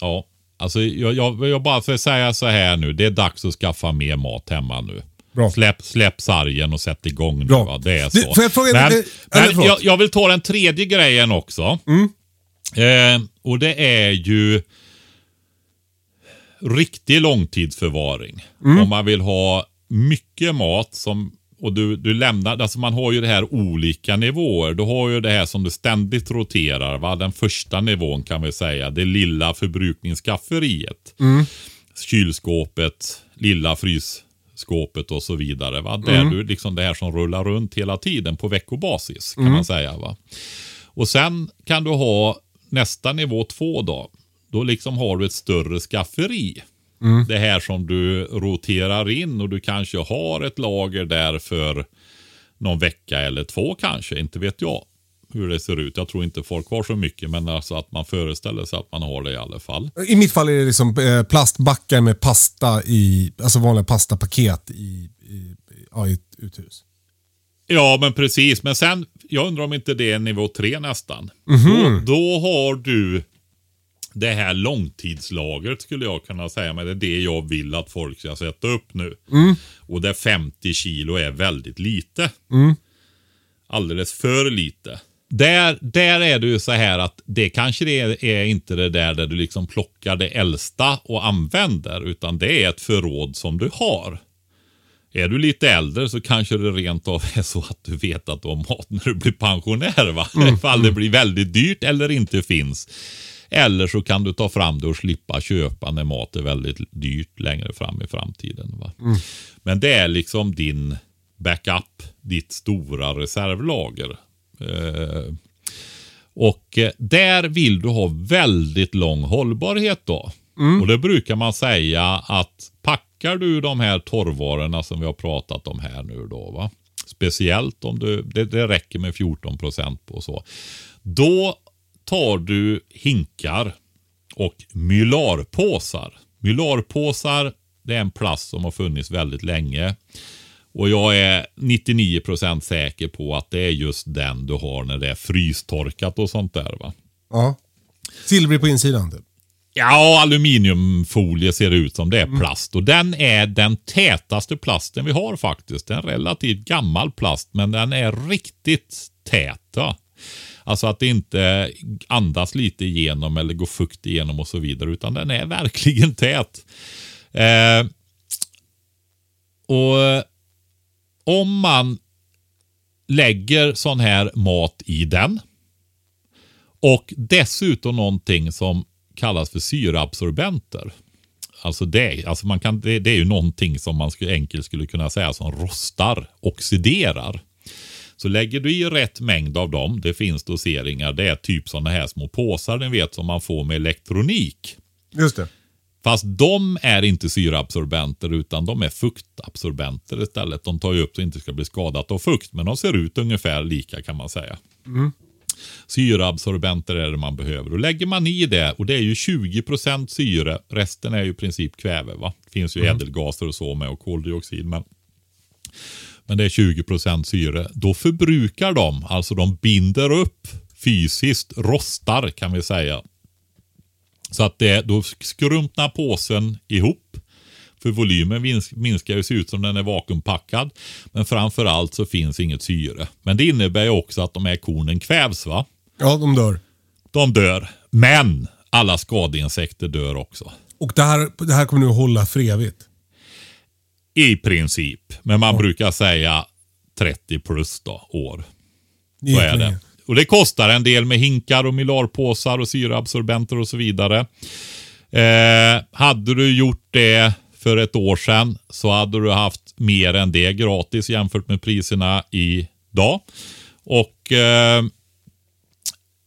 ja, alltså jag, jag, jag bara får säga så här nu. Det är dags att skaffa mer mat hemma nu. Bra. Släpp, släpp sargen och sätt igång nu. Bra. Va? Det är Du, så. får jag fråga- men det- men jag, jag vill ta den tredje grejen också. Mm. Eh, och det är ju riktig långtidsförvaring. Mm. Om man vill ha mycket mat som och du, du lämnar, alltså man har ju det här olika nivåer. Du har ju det här som du ständigt roterar. Va? Den första nivån kan vi säga, det lilla förbrukningsskafferiet. Kylskåpet, lilla frysskåpet och så vidare. Va? Där du liksom det här som rullar runt hela tiden på veckobasis kan man säga. Va? Och sen kan du ha nästa nivå två då. Då liksom har du ett större skafferi. Det här som du roterar in och du kanske har ett lager där för någon vecka eller två kanske, inte vet jag hur det ser ut. Jag tror inte folk har så mycket, men alltså att man föreställer sig att man har det i alla fall. I mitt fall är det liksom eh, plastbackar med pasta i, alltså vanliga pastapaket i, i, ja, i ett uthus. Ja, men precis. Men sen, jag undrar om inte det är nivå tre nästan. Mhm. Då, då har du det här långtidslagret skulle jag kunna säga. Men det är det jag vill att folk ska sätta upp nu. Mm. Och där 50 kilo är väldigt lite. Alldeles för lite. Där, där är det ju så här att det kanske det är, är inte det där där du liksom plockar det äldsta och använder. Utan det är ett förråd som du har. Är du lite äldre så kanske det rent av är så att du vet att du har mat när du blir pensionär. Va? Ifall det blir väldigt dyrt eller inte finns. Eller så kan du ta fram det och slippa köpa när mat är väldigt dyrt längre fram i framtiden. Va? Men det är liksom din backup, ditt stora reservlager. Eh, och eh, där vill du ha väldigt lång hållbarhet då. Och det brukar man säga att packar du de här torrvarorna som vi har pratat om här nu då. Va? Speciellt om du, det, det räcker med 14 procent på så. Då tar du hinkar och mylarpåsar. Mylarpåsar det är en plast som har funnits väldigt länge. Och jag är 99% säker på att det är just den du har när det är frystorkat och sånt där. va. Ja. Silvrig på insidan typ. Ja, aluminiumfolie ser det ut som. Det är plast. Och den är den tätaste plasten vi har faktiskt. Det är en relativt gammal plast, men den är riktigt tät. Alltså att det inte andas lite igenom eller går fukt igenom och så vidare. Utan den är verkligen tät. Eh, och om man lägger sån här mat i den och dessutom någonting som kallas för syraabsorbenter. Alltså det, alltså man kan, det, det är ju någonting som man skulle, enkelt skulle kunna säga som rostar, oxiderar. Så lägger du i rätt mängd av dem, det finns doseringar, det är typ sådana här små påsar ni vet som man får med elektronik. Just det. Fast de är inte syraabsorbenter utan de är fuktabsorbenter istället. De tar ju upp så att det inte ska bli skadat av fukt. Men de ser ut ungefär lika kan man säga. Syraabsorbenter är det man behöver. Och lägger man i det, och det är ju 20% syre, resten är ju i princip kväve. Va? Det finns ju ädelgaser och så med och koldioxid. Men, men det är 20% syre. Då förbrukar de, alltså de binder upp fysiskt, rostar kan vi säga. Så att det, då skrumpnar påsen ihop. För volymen minskar ju, ser ut som den är vakuumpackad. Men framför allt så finns inget syre. Men det innebär ju också att de här kornen kvävs va. Ja, de dör. De dör. Men alla skadeinsekter dör också. Och det här, det här kommer nu att hålla för evigt. I princip. Men man brukar säga 30 plus då, år. Så är det. Och det kostar en del med hinkar och mylarpåsar och syraabsorbenter och så vidare. Eh, hade du gjort det för ett år sedan så hade du haft mer än det gratis jämfört med priserna idag. Och eh,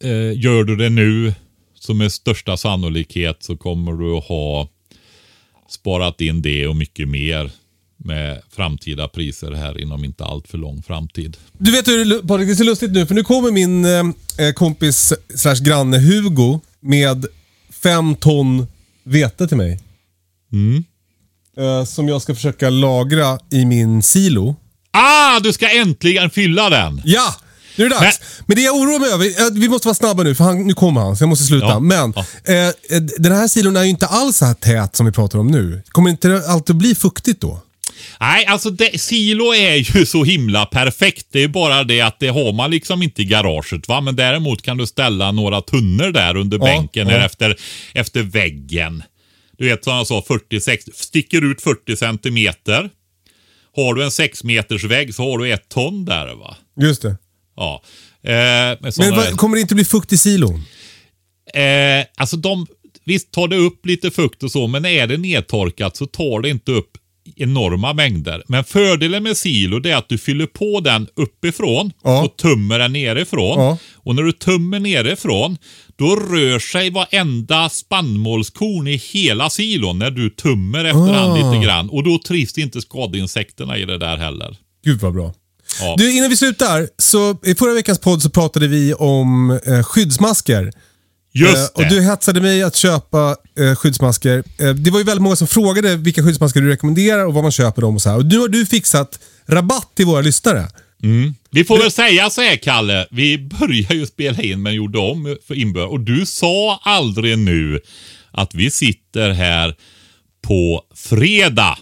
eh, gör du det nu så med största sannolikhet så kommer du att ha sparat in det och mycket mer med framtida priser här inom inte allt för lång framtid. Du vet hur Patrik, det är så lustigt nu för nu kommer min eh, kompis slash granne Hugo med fem ton vete till mig. Mm. Eh, som jag ska försöka lagra i min silo. Ah, du ska äntligen fylla den! Ja! Nu är det dags. Men, det jag oroar mig över, eh, vi måste vara snabba nu för han, nu kommer han så jag måste sluta. Ja, Men ja. eh, eh, den här silon är ju inte alls så här tät som vi pratar om nu. Kommer inte det alltid bli fuktigt då? Nej, alltså det, silo är ju så himla perfekt. Det är bara det att det har man liksom inte i garaget. va. Men däremot kan du ställa några tunnor där under Ja, bänken ja. eller efter, efter väggen. Du vet som jag sa, 40, 60, sticker ut 40 centimeter. har du en sex meters vägg så har du ett ton där va. Just det. Ja. Eh, Men vad, kommer det inte bli fukt i silon? Eh, alltså de, visst tar det upp lite fukt och så, men är det nedtorkat så tar det inte upp enorma mängder. Men fördelen med silo det är att du fyller på den uppifrån Ja. och tummer den nerifrån. Ja. Och när du tummer nerifrån, då rör sig varenda spannmålskorn i hela silon när du tummer efterhand Ah. lite grann. Och då trivs inte skadeinsekterna i det där heller. Gud vad bra. Ja. Du, innan vi slutar. Så I förra veckans podd så pratade vi om eh, skyddsmasker. Just Eh, det. och du hetsade mig att köpa eh, skyddsmasker. Eh, det var ju väldigt många som frågade vilka skyddsmasker du rekommenderar och var man köper dem och så här. Och nu har du fixat rabatt till våra lyssnare. Vi får väl säga så här Kalle, vi började ju spela in men gjorde om för inbördes. Och du sa aldrig nu att vi sitter här på fredag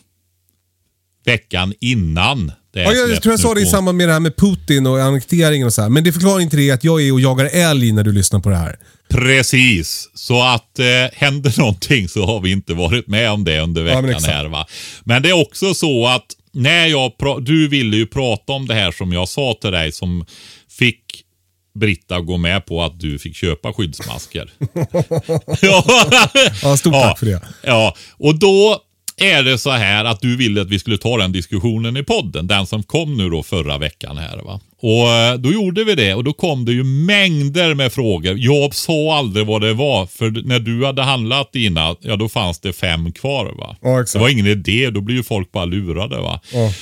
veckan innan det Ja, jag tror jag sa det i samband med det här med Putin och annekteringen och så här. Men det förklarar inte det att jag är och jagar älg när du lyssnar på det här. Precis, så att eh, händer någonting så har vi inte varit med om det under Ja, veckan exakt. här va. Men det är också så att när jag du ville ju prata om det här som jag sa till dig som fick Britta gå med på att du fick köpa skyddsmasker. ja. Ja, stort tack för det. Ja, och då är det så här att du ville att vi skulle ta den diskussionen i podden. Den som kom nu då förra veckan här va. Och eh, då gjorde vi det och då kom det ju mängder med frågor. Jag sa aldrig vad det var för när du hade handlat dina, ja då fanns det fem kvar va. Ja. Det var ingen idé, då blir ju folk bara lurade va. Ja.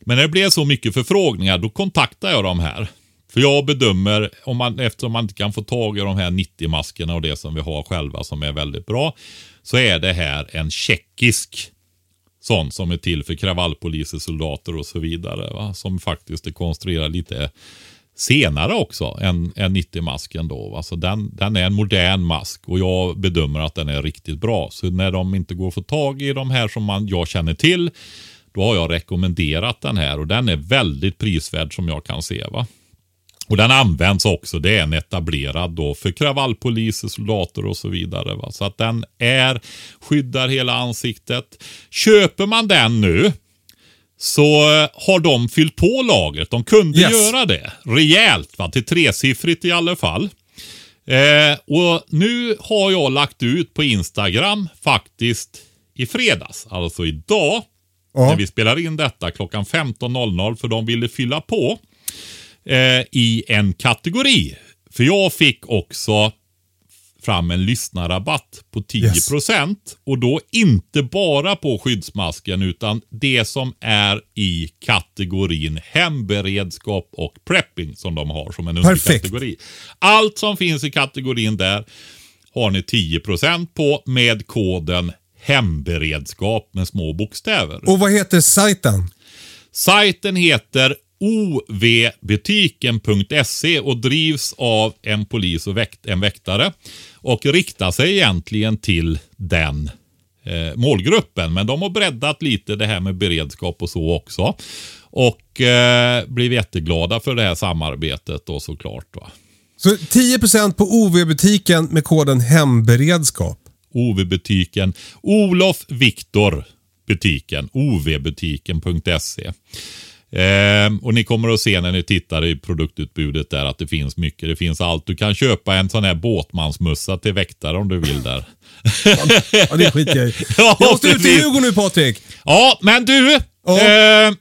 Men när det blev så mycket förfrågningar, då kontaktade jag de här. För jag bedömer, om man, eftersom man inte kan få tag i de här 90-maskerna och det som vi har själva som är väldigt bra, så är det här en tjeckisk sånt som är till för kravallpoliser, soldater och så vidare. Va? Som faktiskt är konstruerad lite senare också än, än 90-masken då. Va? Så den, den är en modern mask och jag bedömer att den är riktigt bra. Så när de inte går att få tag i de här som man, jag känner till, då har jag rekommenderat den här och den är väldigt prisvärd som jag kan se. va. Och den används också, det är en etablerad då för kravallpoliser, soldater och så vidare. Va? Så att den är, skyddar hela ansiktet. Köper man den nu så eh, har de fyllt på lagret. De kunde Yes. göra det rejält, va? till tresiffrigt i alla fall. Eh, och nu har jag lagt ut på Instagram faktiskt i fredags, alltså idag, Ja. när vi spelar in detta klockan 15.00 för de ville fylla på eh, i en kategori. För jag fick också fram en lyssnarrabatt på 10% och då inte bara på skyddsmasken utan det som är i kategorin hemberedskap och prepping som de har som en Perfekt. underkategori. Allt som finns i kategorin där har ni 10% på med koden hemberedskap med små bokstäver. Och vad heter sajten? Sajten heter ovbutiken.se och drivs av en polis och väkt, en väktare och riktar sig egentligen till den eh, målgruppen. Men de har breddat lite det här med beredskap och så också. Och eh, blir jätteglada för det här samarbetet då såklart. Va? Så 10% på OV-butiken med koden hemberedskap. OV-butiken. Olof Viktor butiken. ovbutiken.se. Ehm, och ni kommer att se när ni tittar i produktutbudet där att det finns mycket. Det finns allt. Du kan köpa en sån här båtmansmössa till väktare om du vill där. Ja, det skiter jag i. Jag måste ut precis. Hugo nu Patrik. Ja, men du. Ja. Eh,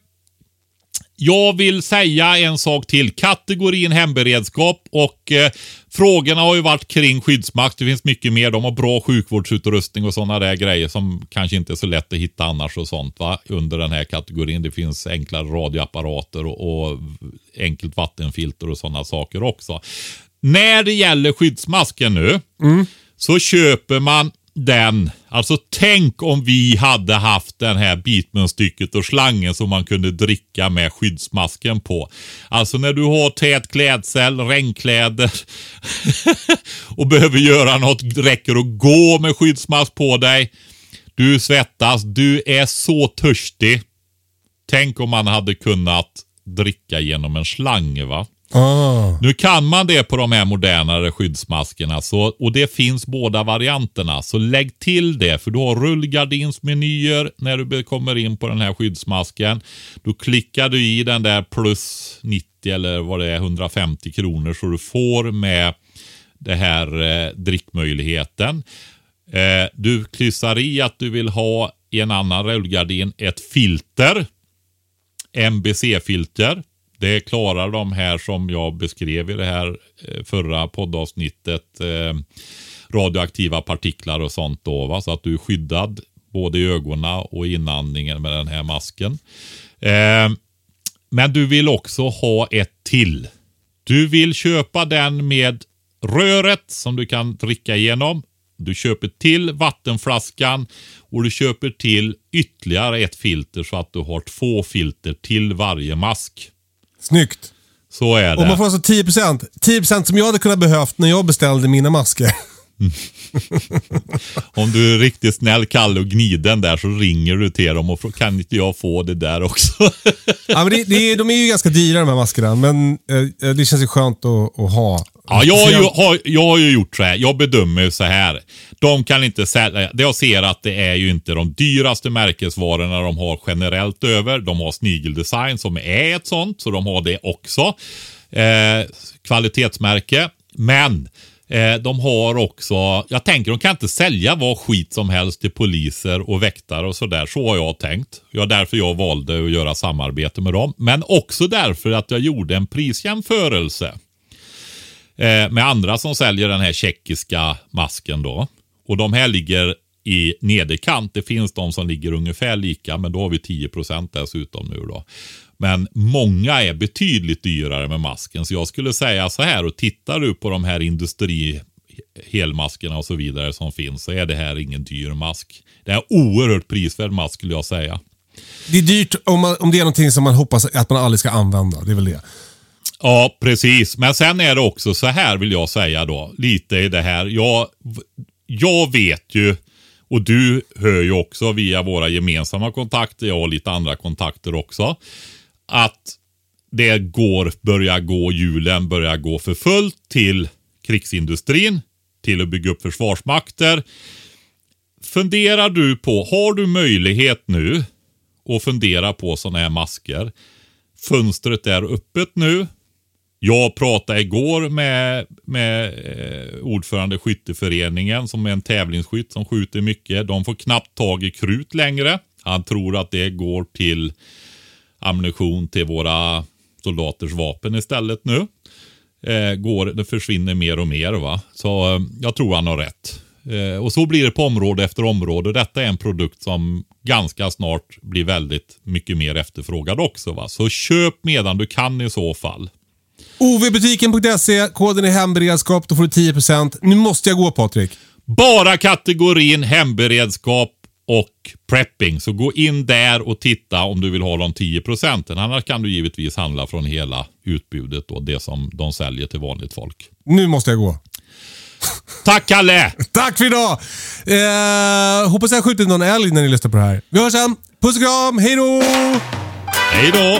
jag vill säga en sak till. Kategorin hemberedskap och eh, frågorna har ju varit kring skyddsmakt. Det finns mycket mer. De har bra sjukvårdsutrustning och sådana där grejer som kanske inte är så lätt att hitta annars och sånt va? under den här kategorin. Det finns enklare radioapparater och, och enkelt vattenfilter och sådana saker också. När det gäller skyddsmasken nu så köper man den. Alltså tänk om vi hade haft den här bitmunstycket och slangen som man kunde dricka med skyddsmasken på. Alltså när du har tät klädsel, regnkläder och behöver göra något, räcker att gå med skyddsmask på dig. Du svettas, du är så törstig. Tänk om man hade kunnat dricka genom en slang va. Ah. Nu kan man det på de här modernare skyddsmaskerna så, och det finns båda varianterna. Så lägg till det för du har rullgardinsmenyer när du kommer in på den här skyddsmasken. Då klickar du i den där plus 90 eller vad det är 150 kronor så du får med det här eh, drickmöjligheten. Eh, du kryssar i att du vill ha i en annan rullgardin ett filter. MBC-filter. Det klarar de här som jag beskrev i det här eh, förra poddavsnittet. Eh, radioaktiva partiklar och sånt då. Va? Så att du är skyddad både i ögonen och inandningen med den här masken. Eh, men du vill också ha ett till. Du vill köpa den med röret som du kan dricka igenom. Du köper till vattenflaskan och du köper till ytterligare ett filter så att du har två filter till varje mask. Snyggt. Så är det. Och man får alltså 10%. 10% som jag hade kunnat behövt när jag beställde mina masker. Om du är riktigt snäll Kalle och gniden där så ringer du till dem och frågar kan inte jag få det där också? ja, men det, det, de är ju ganska dyra de här maskerna, men eh, det känns ju skönt att, att ha. Ja, jag har, ju, har, jag har ju gjort så här. Jag bedömer ju så här. De kan inte sälja. Jag ser att det är ju inte de dyraste märkesvarorna de har generellt över. De har snigeldesign som är ett sånt, så de har det också. Eh, kvalitetsmärke. Men eh, de har också, jag tänker de kan inte sälja vad skit som helst till poliser och väktare och sådär. Så har jag tänkt. Ja, därför jag valde att göra samarbete med dem. Men också därför att jag gjorde en prisjämförelse eh, med andra som säljer den här tjeckiska masken då. Och de här ligger i nederkant. Det finns de som ligger ungefär lika, men då har vi 10% dessutom nu då. Men många är betydligt dyrare med masken, så jag skulle säga så här och tittar du på de här industri helmaskerna och så vidare som finns så är det här ingen dyr mask. Det är en oerhört prisvärd mask skulle jag säga. Det är dyrt om, man, om det är någonting som man hoppas att man aldrig ska använda. Det är väl det. Ja, precis. Men sen är det också så här vill jag säga då. Lite i det här. Jag, jag vet ju och du hör ju också via våra gemensamma kontakter, jag har lite andra kontakter också, att det går, börjar gå, hjulen börjar gå för fullt till krigsindustrin, till att bygga upp försvarsmakter. Funderar du på, har du möjlighet nu att fundera på sådana här masker? Fönstret är öppet nu. Jag pratade igår med, med eh, ordförande skytteföreningen som är en tävlingsskytt som skjuter mycket. De får knappt tag i krut längre. Han tror att det går till ammunition till våra soldaters vapen istället nu. Eh, går, det försvinner mer och mer. va. Så eh, jag tror han har rätt. Eh, och så blir det på område efter område. Detta är en produkt som ganska snart blir väldigt mycket mer efterfrågad också. va. Så köp medan du kan i så fall. ovbutiken.se, koden är hemberedskap, då får du 10%. Nu måste jag gå Patrik. Bara kategorin hemberedskap och prepping. Så gå in där och titta om du vill ha de 10 procenten. Annars kan du givetvis handla från hela utbudet och det som de säljer till vanligt folk. Nu måste jag gå. Tack Kalle! Tack för idag! Eh, hoppas jag har skjutit någon älg när ni lyssnar på det här. Vi hörs sen. Puss och kram, hej då! Hej då!